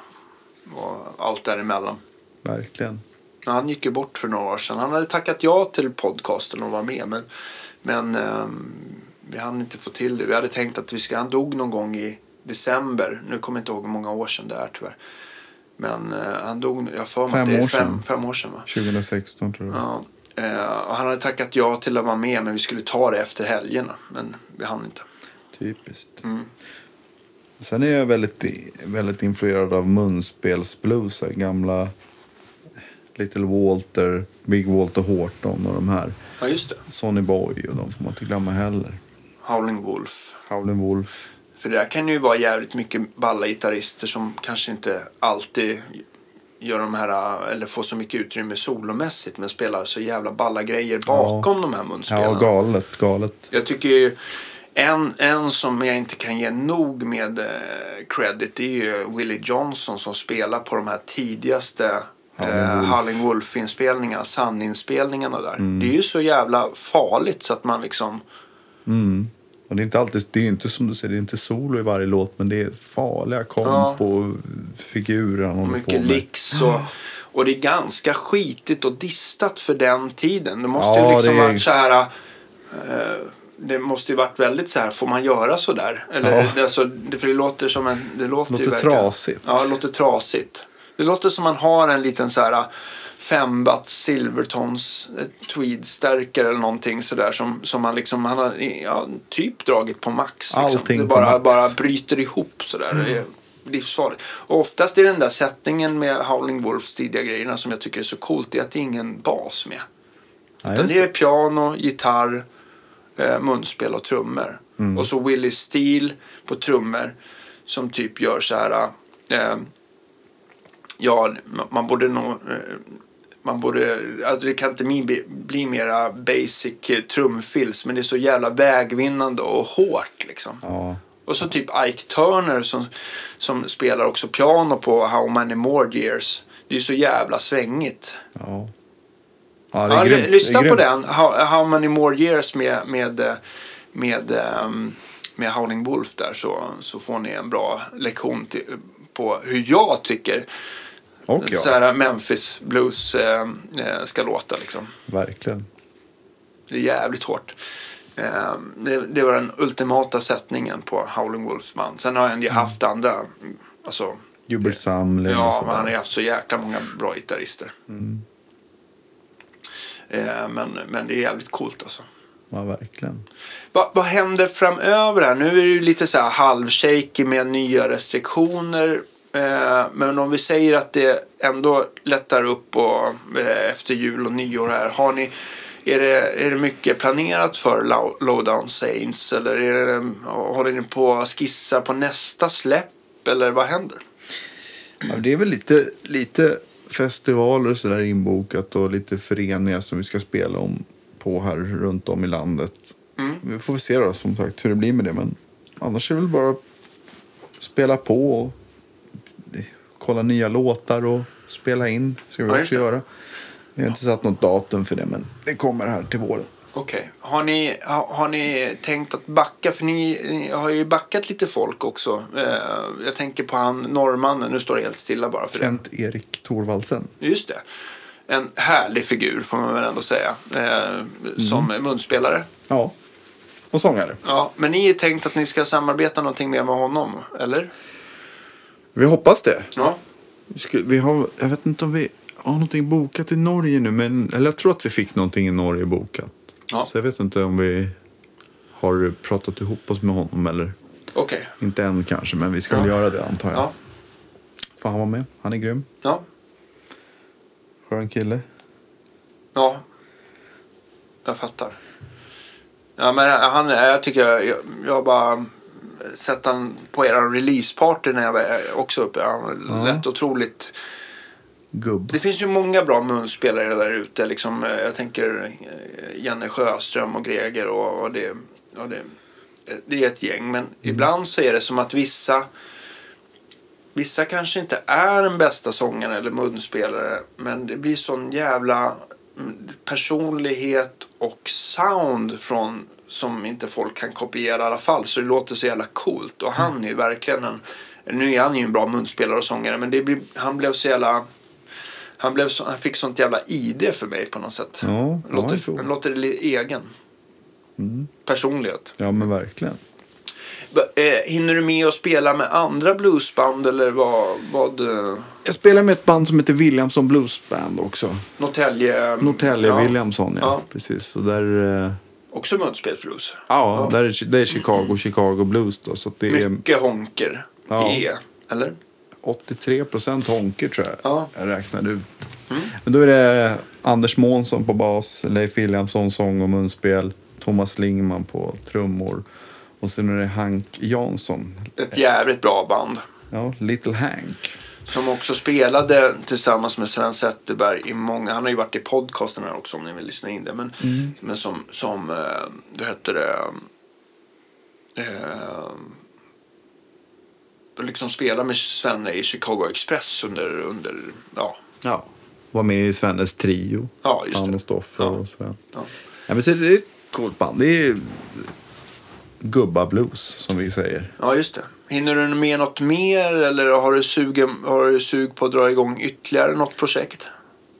och allt däremellan. Verkligen. Han gick ju bort för några år sedan. Han hade tackat ja till podcasten och var med. Men, men ehm, vi hann inte få till det. Vi hade tänkt att vi ska, han dog någon gång i december. Nu kommer jag inte ihåg hur många år sedan det är tyvärr. Men eh, han dog, jag för mig Fem att det är år fem, sedan. fem år sedan. Va? 2016 tror jag. Ja, eh, och han hade tackat ja till att vara med men vi skulle ta det efter helgerna. Men vi hann inte. Typiskt. Mm. Sen är jag väldigt, väldigt influerad av munspelsblues. Gamla Little Walter, Big Walter Horton och de här. Ja, just det. Sonny Boy och de får man inte glömma heller. Howling Wolf. Howlin' Wolf. För det där kan ju vara jävligt mycket balla gitarrister som kanske inte alltid gör de här, eller får så mycket utrymme solomässigt men spelar så jävla balla grejer bakom de här munspelarna. Ja, galet, galet. Jag tycker ju en, en som jag inte kan ge nog med eh, credit det är ju Willie Johnson som spelar på de här tidigaste Howlin' eh, Wolf. Howlin' Wolf-inspelningarna, Sun-inspelningarna där. Mm. Det är ju så jävla farligt så att man liksom Mm. Och det är inte alltid, det är inte som du säger, det är inte solo i varje låt men det är farliga komp och figurer han mycket licks och, och det är ganska skitigt och distat för den tiden. Det måste Ja, ju liksom det varit så här... eh, det måste ju varit väldigt så här, får man göra så där? Eller, Ja. det, alltså, det, för det låter som en... Det låter, ju Låter verkligen- trasigt. Ja, det låter trasigt. Det låter som man har en liten så här fembatt silvertons eh, tweedstärkare eller någonting sådär som, som man liksom, han har ja, typ dragit på max. Liksom. Allting det bara, max. Mm. bara bryter ihop sådär. Det är livsfarligt. Och oftast är den där sättningen med Howling Wolfs tidiga grejerna som jag tycker är så coolt, det är att det är ingen bas med. Ja, Utan det är piano, gitarr, eh, munspel och trummor. Mm. Och så Willie Steele på trummor som typ gör så här. Eh, ja, man- man borde nog... Eh, man borde, alltså det kan inte bli, bli mera basic trumfills men det är så jävla vägvinnande och hårt liksom. Ja. Och så typ Ike Turner som, som spelar också piano på How Many More Years. Det är så jävla svängigt. Ja. Ja, Ja, grymt. lyssna på den, How, How Many More Years med, med, med, ehm, med Howling Wolf där så, så får ni en bra lektion till, på hur jag tycker Och ja, så här Memphis Blues eh, eh, ska låta liksom. verkligen. Det är jävligt hårt. Eh, det, det var den ultimata sättningen på Howling Wolfs band. Sen har han ju haft andra, mm, alltså, Jubelsamling och ja, sådär. men han har ju haft så jäkla många bra gitarrister. Eh, men, men det är jävligt coolt alltså. Ja, verkligen. Va, vad händer framöver här? Nu är det ju lite så här halvshaky med nya restriktioner. Eh, men om vi säger att det ändå lättar upp och, eh, efter jul och nyår här. Har ni, är, det, är det mycket planerat för Low- Lowdown Saints? Eller är det, håller ni på att skissa på nästa släpp? Eller vad händer? Ja, det är väl lite, lite festivaler och sådär inbokat och lite föreningar som vi ska spela om på här runt om i landet. Mm. Vi får se då som sagt hur det blir med det. Men annars är det väl bara att spela på och kolla nya låtar och spela in. Ska vi Ja, också det. göra. Vi har inte satt något datum för det men det kommer här till våren. Okej. Har, ni, har, har ni tänkt att backa? För ni, ni har ju backat lite folk också. Eh, jag tänker på han norrmannen. Nu står det helt stilla bara för det. Kent-Erik Thorvaldsen. Just det. En härlig figur får man väl ändå säga. Eh, som munspelare. Ja. Och sångare. Ja, men ni är tänkt att ni ska samarbeta någonting mer med honom, eller? Vi hoppas det. Ja. Vi ska- Vi har, jag vet inte om vi har någonting bokat i Norge nu. Men, eller jag tror att vi fick någonting i Norge bokat. Ja. Så jag vet inte om vi har pratat ihop oss med honom eller Okej. inte än kanske. Men vi ska väl Ja. göra det antar jag. Ja. Får han vara med? Han är grym. Ja. Skön kille. Ja. Jag fattar. Ja, men han, jag tycker jag, jag, bara sett han på era releaseparty när jag var också uppe. Han Ja. lät otroligt Gubb. Det finns ju många bra munspelare där ute. Liksom, eh, jag tänker eh, Janne Sjöström och Greger och, och det, och det, eh, det är ett gäng. Men ibland så är det som att vissa Vissa kanske inte är den bästa sångaren eller munspelare. Men det blir sån jävla mm, personlighet och sound från som inte folk kan kopiera i alla fall. Så det låter så jävla coolt. Och han är ju verkligen en... Nu är han ju en bra munspelare och sångare. Men det blir, han blev så jävla... Han, blev så, han fick sånt jävla ID för mig på något sätt. Ja, ja, låter, han låter egen. Personlighet. Ja men verkligen. Eh, hinner du med att spela med andra bluesband eller vad? vad eh, Jag spelar med ett band som heter Williamson Blues Band också. Norrtälje? Norrtälje ja. Williamson, ja. Ja. Precis. Så där, eh, Också munspelsblues. ja, Där är, det är Chicago, Chicago Blues då. Så det är Mycket honker Ja. i E, eller? 83 procent honker tror jag. Ja. Jag räknade ut. Men då är det Anders Månsson på bas, Leif Williamson sång och munspel, Thomas Lingman på trummor. Och sen är det Hank Jansson. Ett jävligt bra band. Ja, Little Hank. Som också spelade tillsammans med Sven Zetterberg i många, han har ju varit i podcasten här också om ni vill lyssna in det. Men, men som, som, eh, det hette det, eh, liksom spela med Svenne i Chicago Express under, under ja, Ja. Var med i Svennes trio. Ja, just Han och Stoffer Ja. och Sven. ja. Ja, men det är ett coolt band. Det är gubba blues som vi säger. ja, just det. Hinner du med något mer eller har du, sugen, har du sug på att dra igång ytterligare något projekt?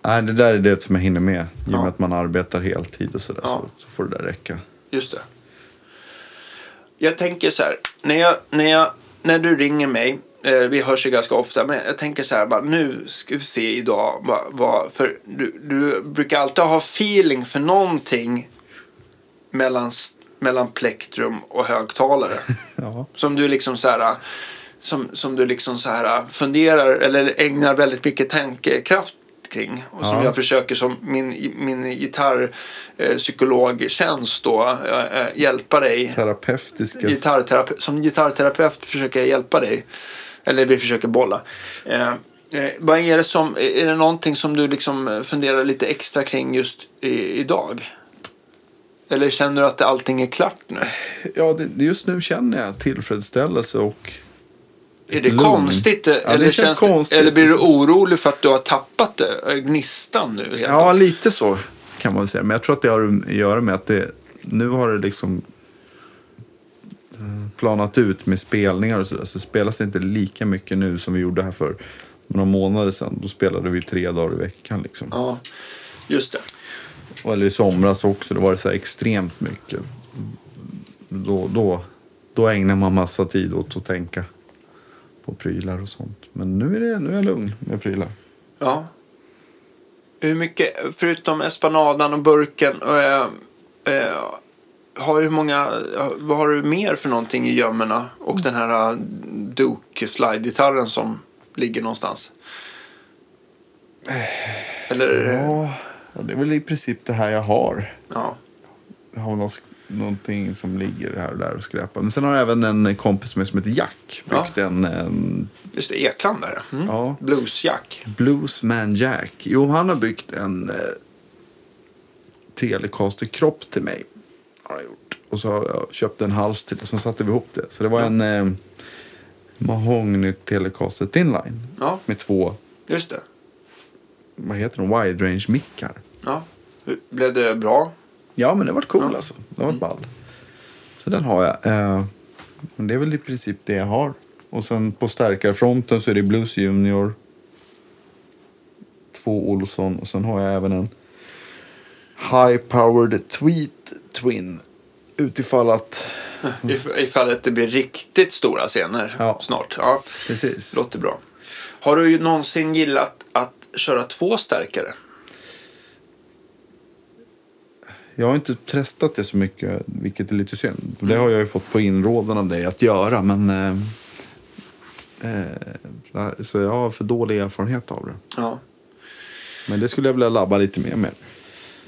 Nej, det där är det som jag hinner med. I och med Ja. att man arbetar heltid och sådär. Ja. Så, så får det där räcka. Just det. Jag tänker så här, när, jag, när, jag, när du ringer mig, eh, vi hörs ju ganska ofta, men jag tänker så här, bara, nu ska vi se idag, vad, vad, för du, du brukar alltid ha feeling för någonting mellan, mellan plektrum och högtalare. Ja. Som du liksom så här, som, som du liksom så här funderar eller ägnar väldigt mycket tankekraft kring. Och som Ja. jag försöker som min, min gitarrpsykologtjänst då eh, eh, hjälpa dig. Terapeutiska. Gitarrterape- som gitarrterapeut försöker jag hjälpa dig. Eller vi försöker bolla. Eh, Eh, vad är det som, är det någonting som du liksom funderar lite extra kring just i, idag? Eller känner du att allting är klart nu? Ja, det, just nu känner jag tillfredsställelse och Är det lugn. konstigt? Ja, eller, det känns konstigt. eller blir du orolig för att du har tappat det? Gnistan nu? Ja, lite så kan man väl säga. Men jag tror att det har att göra med att det, nu har det liksom eh, planat ut med spelningar och sådär. Så spelas det inte lika mycket nu som vi gjorde här för några månader sedan. Då spelade vi tre dagar i veckan liksom. ja, just det. Och- Eller i somras också. Då var det så extremt mycket. Då, då, då ägnar man massa tid åt att tänka på prylar och sånt. Men nu är, det, nu är jag lugn med prylar. Ja. Hur mycket, förutom espanadan och burken, äh, äh, har hur många, vad har du mer för någonting i gömmorna? Och den här äh, Duke slide-gitarren som ligger någonstans? Eller? Ja. Ja, det är väl i princip det här jag har. ja. Jag har någon, någonting som ligger här och där och skräpar. Men sen har jag även en kompis med som heter Jack. Ja. Byggt en, en Just det, Ekland där. Mm. ja, Bluesjack. Bluesman Jack. Jo, han har byggt en eh, Telecaster-kropp till mig. Har gjort. Och så har jag köpt en hals till och sen satte vi ihop det. Så det var en eh, Mahogny Telecaster Thinline. Ja, Med två, just det. vad heter de, wide range mickar. Ja. Blev det bra? Ja, men det var cool Ja. Mm. alltså. Det var ball. Så den har jag. Eh, men det är väl i princip det jag har. Och sen på stärkarfronten så är det Blues Junior. Två Olsson och sen har jag även en High Powered Tweet Twin. Utifall att... If- Ifall att det blir riktigt stora scener Ja. snart. Ja, Precis. låter bra. Har du någonsin gillat att köra två stärkare? Jag har inte testat det så mycket, vilket är lite synd. Det har jag ju fått på inrådan av dig att göra, men... Eh, eh, så jag har för dålig erfarenhet av det. Ja, Men det skulle jag vilja labba lite mer med.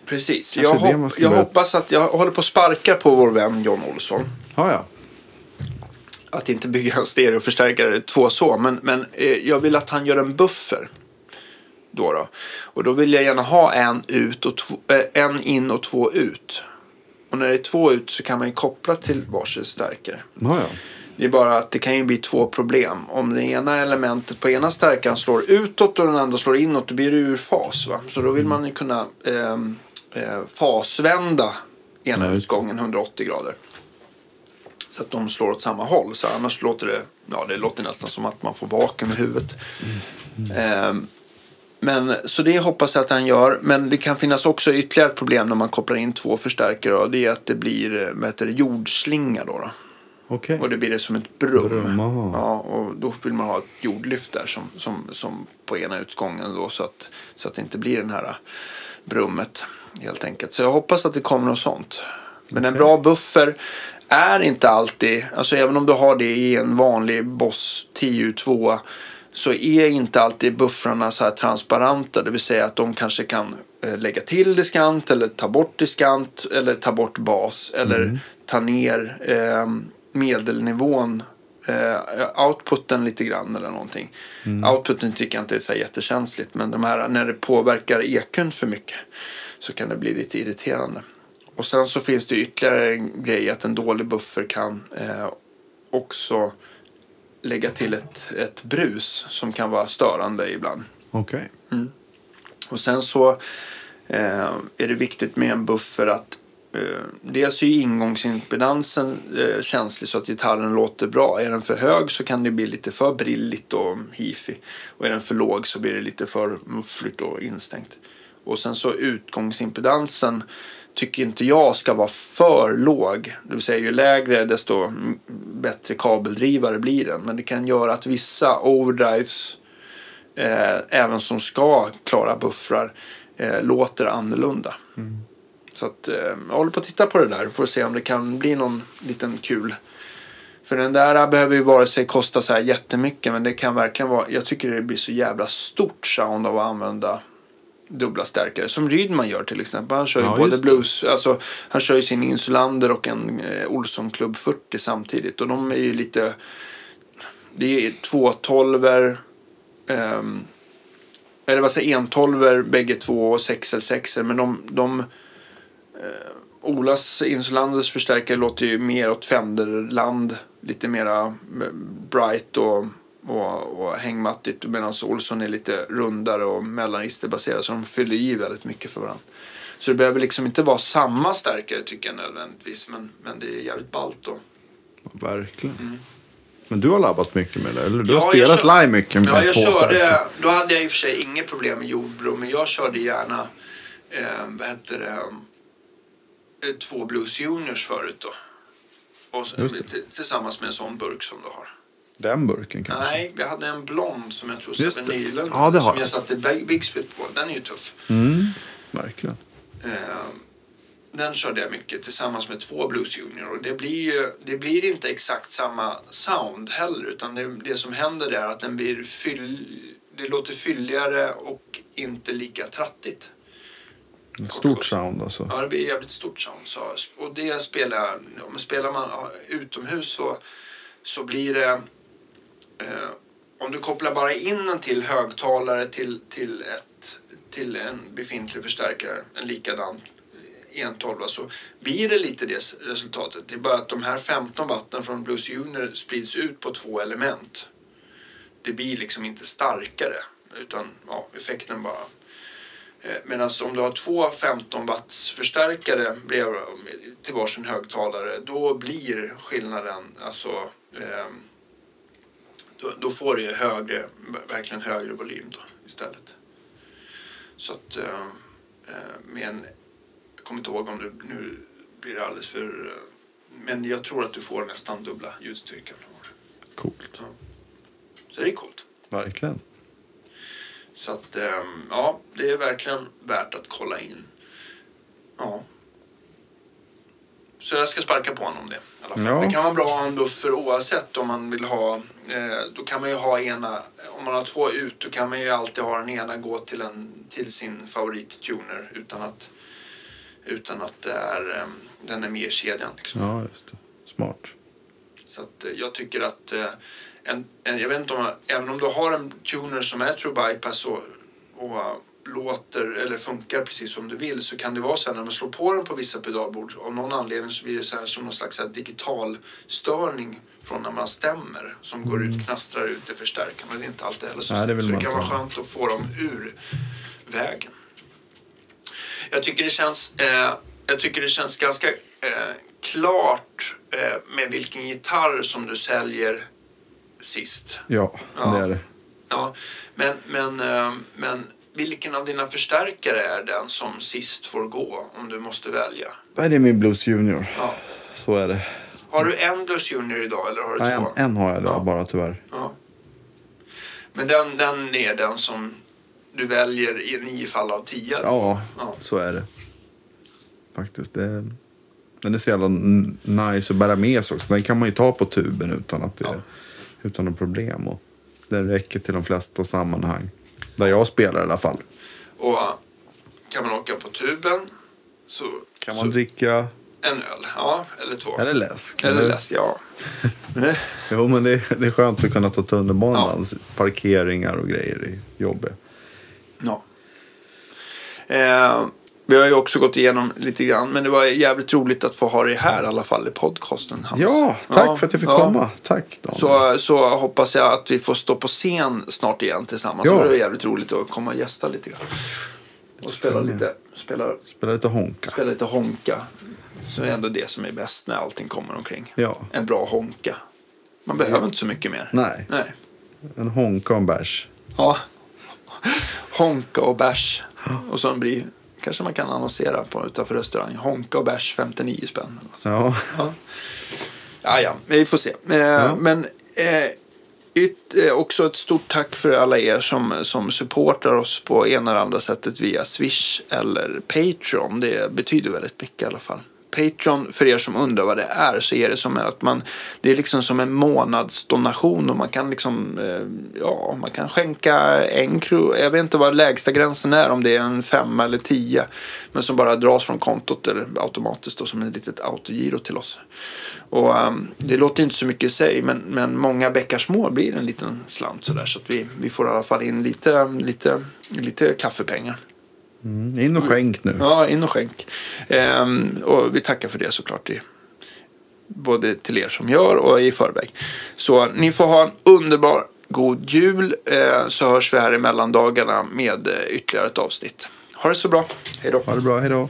precis. Kanske Jag, det hop- man ska jag börja- hoppas att jag håller på att sparka på vår vän John Olsson. Ja, ja. Att inte bygga en stereoförstärkare två så, men, men eh, jag vill att han gör en buffer. Då då. Och då vill jag gärna ha en, ut och två, eh, en in och två ut. Och när det är två ut så kan man ju koppla till varsin stärkare. ja, ja. Det är bara att det kan ju bli två problem. Om det ena elementet på ena stärkan slår utåt och den andra slår inåt, då blir det ur fas. Va? Så då vill man ju kunna eh, eh, fasvända ena det. utgången 180 grader. Så att de slår åt samma håll. Så annars låter det, ja det låter nästan som att man får vakuum i huvudet. Eh, men, så det hoppas jag att han gör. Men det kan finnas också ytterligare ett problem när man kopplar in två förstärkare. Och det är att det blir vad heter det, jordslinga då. då. Okej. Och det blir det som ett brum. Brum, ja, och då vill man ha ett jordlyft där som, som, som på ena utgången då så att, så att det inte blir den här brummet helt enkelt. Så jag hoppas att det kommer något sånt. Men en Okej. bra buffer är inte alltid, alltså även om du har det i en vanlig Boss 10U2 så är inte alltid buffrarna så här transparenta. Det vill säga att de kanske kan eh, lägga till diskant eller ta bort diskant eller ta bort bas eller ta ner eh, medelnivån eh, outputen lite grann eller någonting. Outputen tycker jag inte är så jättekänsligt men de här, när det påverkar EQn för mycket så kan det bli lite irriterande. Och sen så finns det ytterligare en grej att en dålig buffer kan eh, också lägga till ett, ett brus som kan vara störande ibland. Okej. Och sen så eh, är det viktigt med en buffer att eh, dels är ingångsimpedansen eh, känslig så att gitarren låter bra. Är den för hög så kan det bli lite för brilligt och hifi. Och är den för låg så blir det lite för muffligt och instängt. Och sen så utgångsimpedansen tycker inte jag ska vara för låg. Det vill säga ju lägre desto mm, bättre kabeldrivare blir den. Men det kan göra att vissa overdrives eh, även som ska klara buffrar eh, låter annorlunda. Så att, eh, jag håller på att titta på det där för att se om det kan bli någon liten kul. För den där behöver ju vare sig kosta så här jättemycket men det kan verkligen vara, jag tycker det blir så jävla stort sound av att använda dubbla stärkare. Som Rydman gör till exempel. Han kör ju Ja, både blues, alltså han kör ju sin Insulander och en eh, Olsson Club 40 samtidigt. Och de är ju lite, det är två tolver ehm, eller vad säger entolver bägge två och 6L6 men de, de eh, Olas Insulanders förstärkare låter ju mer åt Fenderland. Lite mera eh, bright och, och, och hängmattigt medan Olsson är lite rundare och mellanregisterbaserad så de fyller i väldigt mycket för varandra. Så det behöver liksom inte vara samma stärkare tycker jag nödvändigtvis men, men det är jävligt ballt då. Verkligen. Men du har labbat mycket med det, eller? Du Ja, har spelat kör- live mycket med Ja, jag två körde, starka. då hade jag i och för sig inget problem med jordbro, men jag körde gärna, eh, vad heter det, eh, två Blues Juniors förut då. Och tillsammans med en sån burk som du har. Den burken kanske? Nej, vi hade en blond som jag tror Just det. nylen. Ja, det har som jag. satte Big Big Split på. Den är ju tuff. Mm, verkligen. Eh, den körde jag mycket tillsammans med två Blues Junior. Och det blir ju det blir inte exakt samma sound heller. Utan det, det som händer är att den blir fyll, det låter fylligare och inte lika trattigt. Ett stort sound alltså. Ja, det blir jävligt stort sound. Så, och det spelar, om spelar man utomhus så, så blir det... Eh, om du kopplar bara in en till högtalare till, till, ett, till en befintlig förstärkare, en likadan entolva, så blir det lite det resultatet. Det är bara att de här 15 watten från Blues Junior sprids ut på två element. Det blir liksom inte starkare, utan ja, effekten bara eh, Medan om du har två 15 watts förstärkare till varsin högtalare då blir skillnaden alltså eh, då, då får du ju högre, verkligen högre volym då istället. Så att eh, eh, med en, jag kommer inte ihåg om det nu blir det alldeles för eh, men jag tror att du får nästan dubbla ljudstyrkan. Coolt. Så det är coolt. Verkligen. Så att, ehm, ja, det är verkligen värt att kolla in. Ja. Så jag ska sparka på honom det i alla fall. Ja. Det kan vara bra att ha en buffer oavsett om man vill ha. Eh, då kan man ju ha ena, om man har två ut då kan man ju alltid ha den ena gå till, en, till sin favorittuner utan att, utan att det är, ehm, den är med i kedjan. Liksom. Ja, just det. Smart. Så att eh, jag tycker att eh, en, en, jag vet inte om, även om du har en tuner som är true bypass och, och eh, låter eller funkar precis som du vill så kan det vara så här när man slår på den på vissa pedalbord av någon anledning så blir det så här som någon slags digital störning från när man stämmer som går ut, knastrar ut i förstärkaren. Men det är inte alltid heller så Nej, det Så det kan vara skönt att få dem ur vägen. Jag tycker det känns, eh, jag tycker det känns ganska eh, klart eh, med vilken gitarr som du säljer sist. Ja, Ja. det är det. Ja, men, men, eh, men vilken av dina förstärkare är den som sist får gå om du måste välja? Nej, det är min Blues Junior. Ja. Så är det. Har du en Blues Junior idag eller har du Nej, en, två? en har jag idag Ja. bara tyvärr. Ja. Men den, den är den som du väljer i nio fall av tio? Ja, Ja. så är det. Faktiskt. Det, den är så jävla nice att bära med sig också. Den kan man ju ta på tuben utan att det Ja. utan något problem. Och den räcker till de flesta sammanhang. Där jag spelar i alla fall. Och kan man åka på tuben så... Kan så man dricka En öl, ja, eller två. eller läsk. Eller läsk, ja. Jo, men det, det är skönt att kunna ta tunnelbanan. Parkeringar och grejer är jobbiga. ja. Eh, vi har ju också gått igenom lite grann, men det var jävligt roligt att få ha dig här i alla fall i podcasten. Hans. Ja, tack Ja, för att jag fick ja. komma. Tack Daniel. Så, så hoppas jag att vi får stå på scen snart igen tillsammans. Ja. Det var jävligt roligt att komma och gästa lite grann. Och spela lite, spela, Spela lite honka. spela lite honka. Så det är ändå det som är bäst när allting kommer omkring. Ja. En bra honka. Man behöver inte så mycket mer. Nej. Nej. En honka och en bärs. Ja. Honka och bärs. Och så blir, kanske man kan annonsera på utanför restaurangen. Honka och bärs 59 spänn. Ja. Ja. ja, ja, vi får se. Eh, Men eh, yt, eh, också ett stort tack för alla er som, som supportar oss på ena eller andra sättet via Swish eller Patreon. Det betyder väldigt mycket i alla fall. Patreon, för er som undrar vad det är, så är det som att man, det är liksom som en månadsdonation och man kan liksom, eh, ja, man kan skänka en krona, jag vet inte vad lägsta gränsen är, om det är en femma eller tio, men som bara dras från kontot eller automatiskt då, som ett litet autogiro till oss. Och um, det låter inte så mycket i sig, men, men många bäckar små blir en liten slant sådär, så att vi, vi får i alla fall in lite, lite, lite kaffepengar. Mm, in och skänk nu. Ja, in och skänk. Ehm, och vi tackar för det såklart. I, både till er som gör och i förväg. Så ni får ha en underbar god jul. Eh, så hörs vi här i mellandagarna med ytterligare ett avsnitt. Ha det så bra. Hej då. Ha det bra, hej då.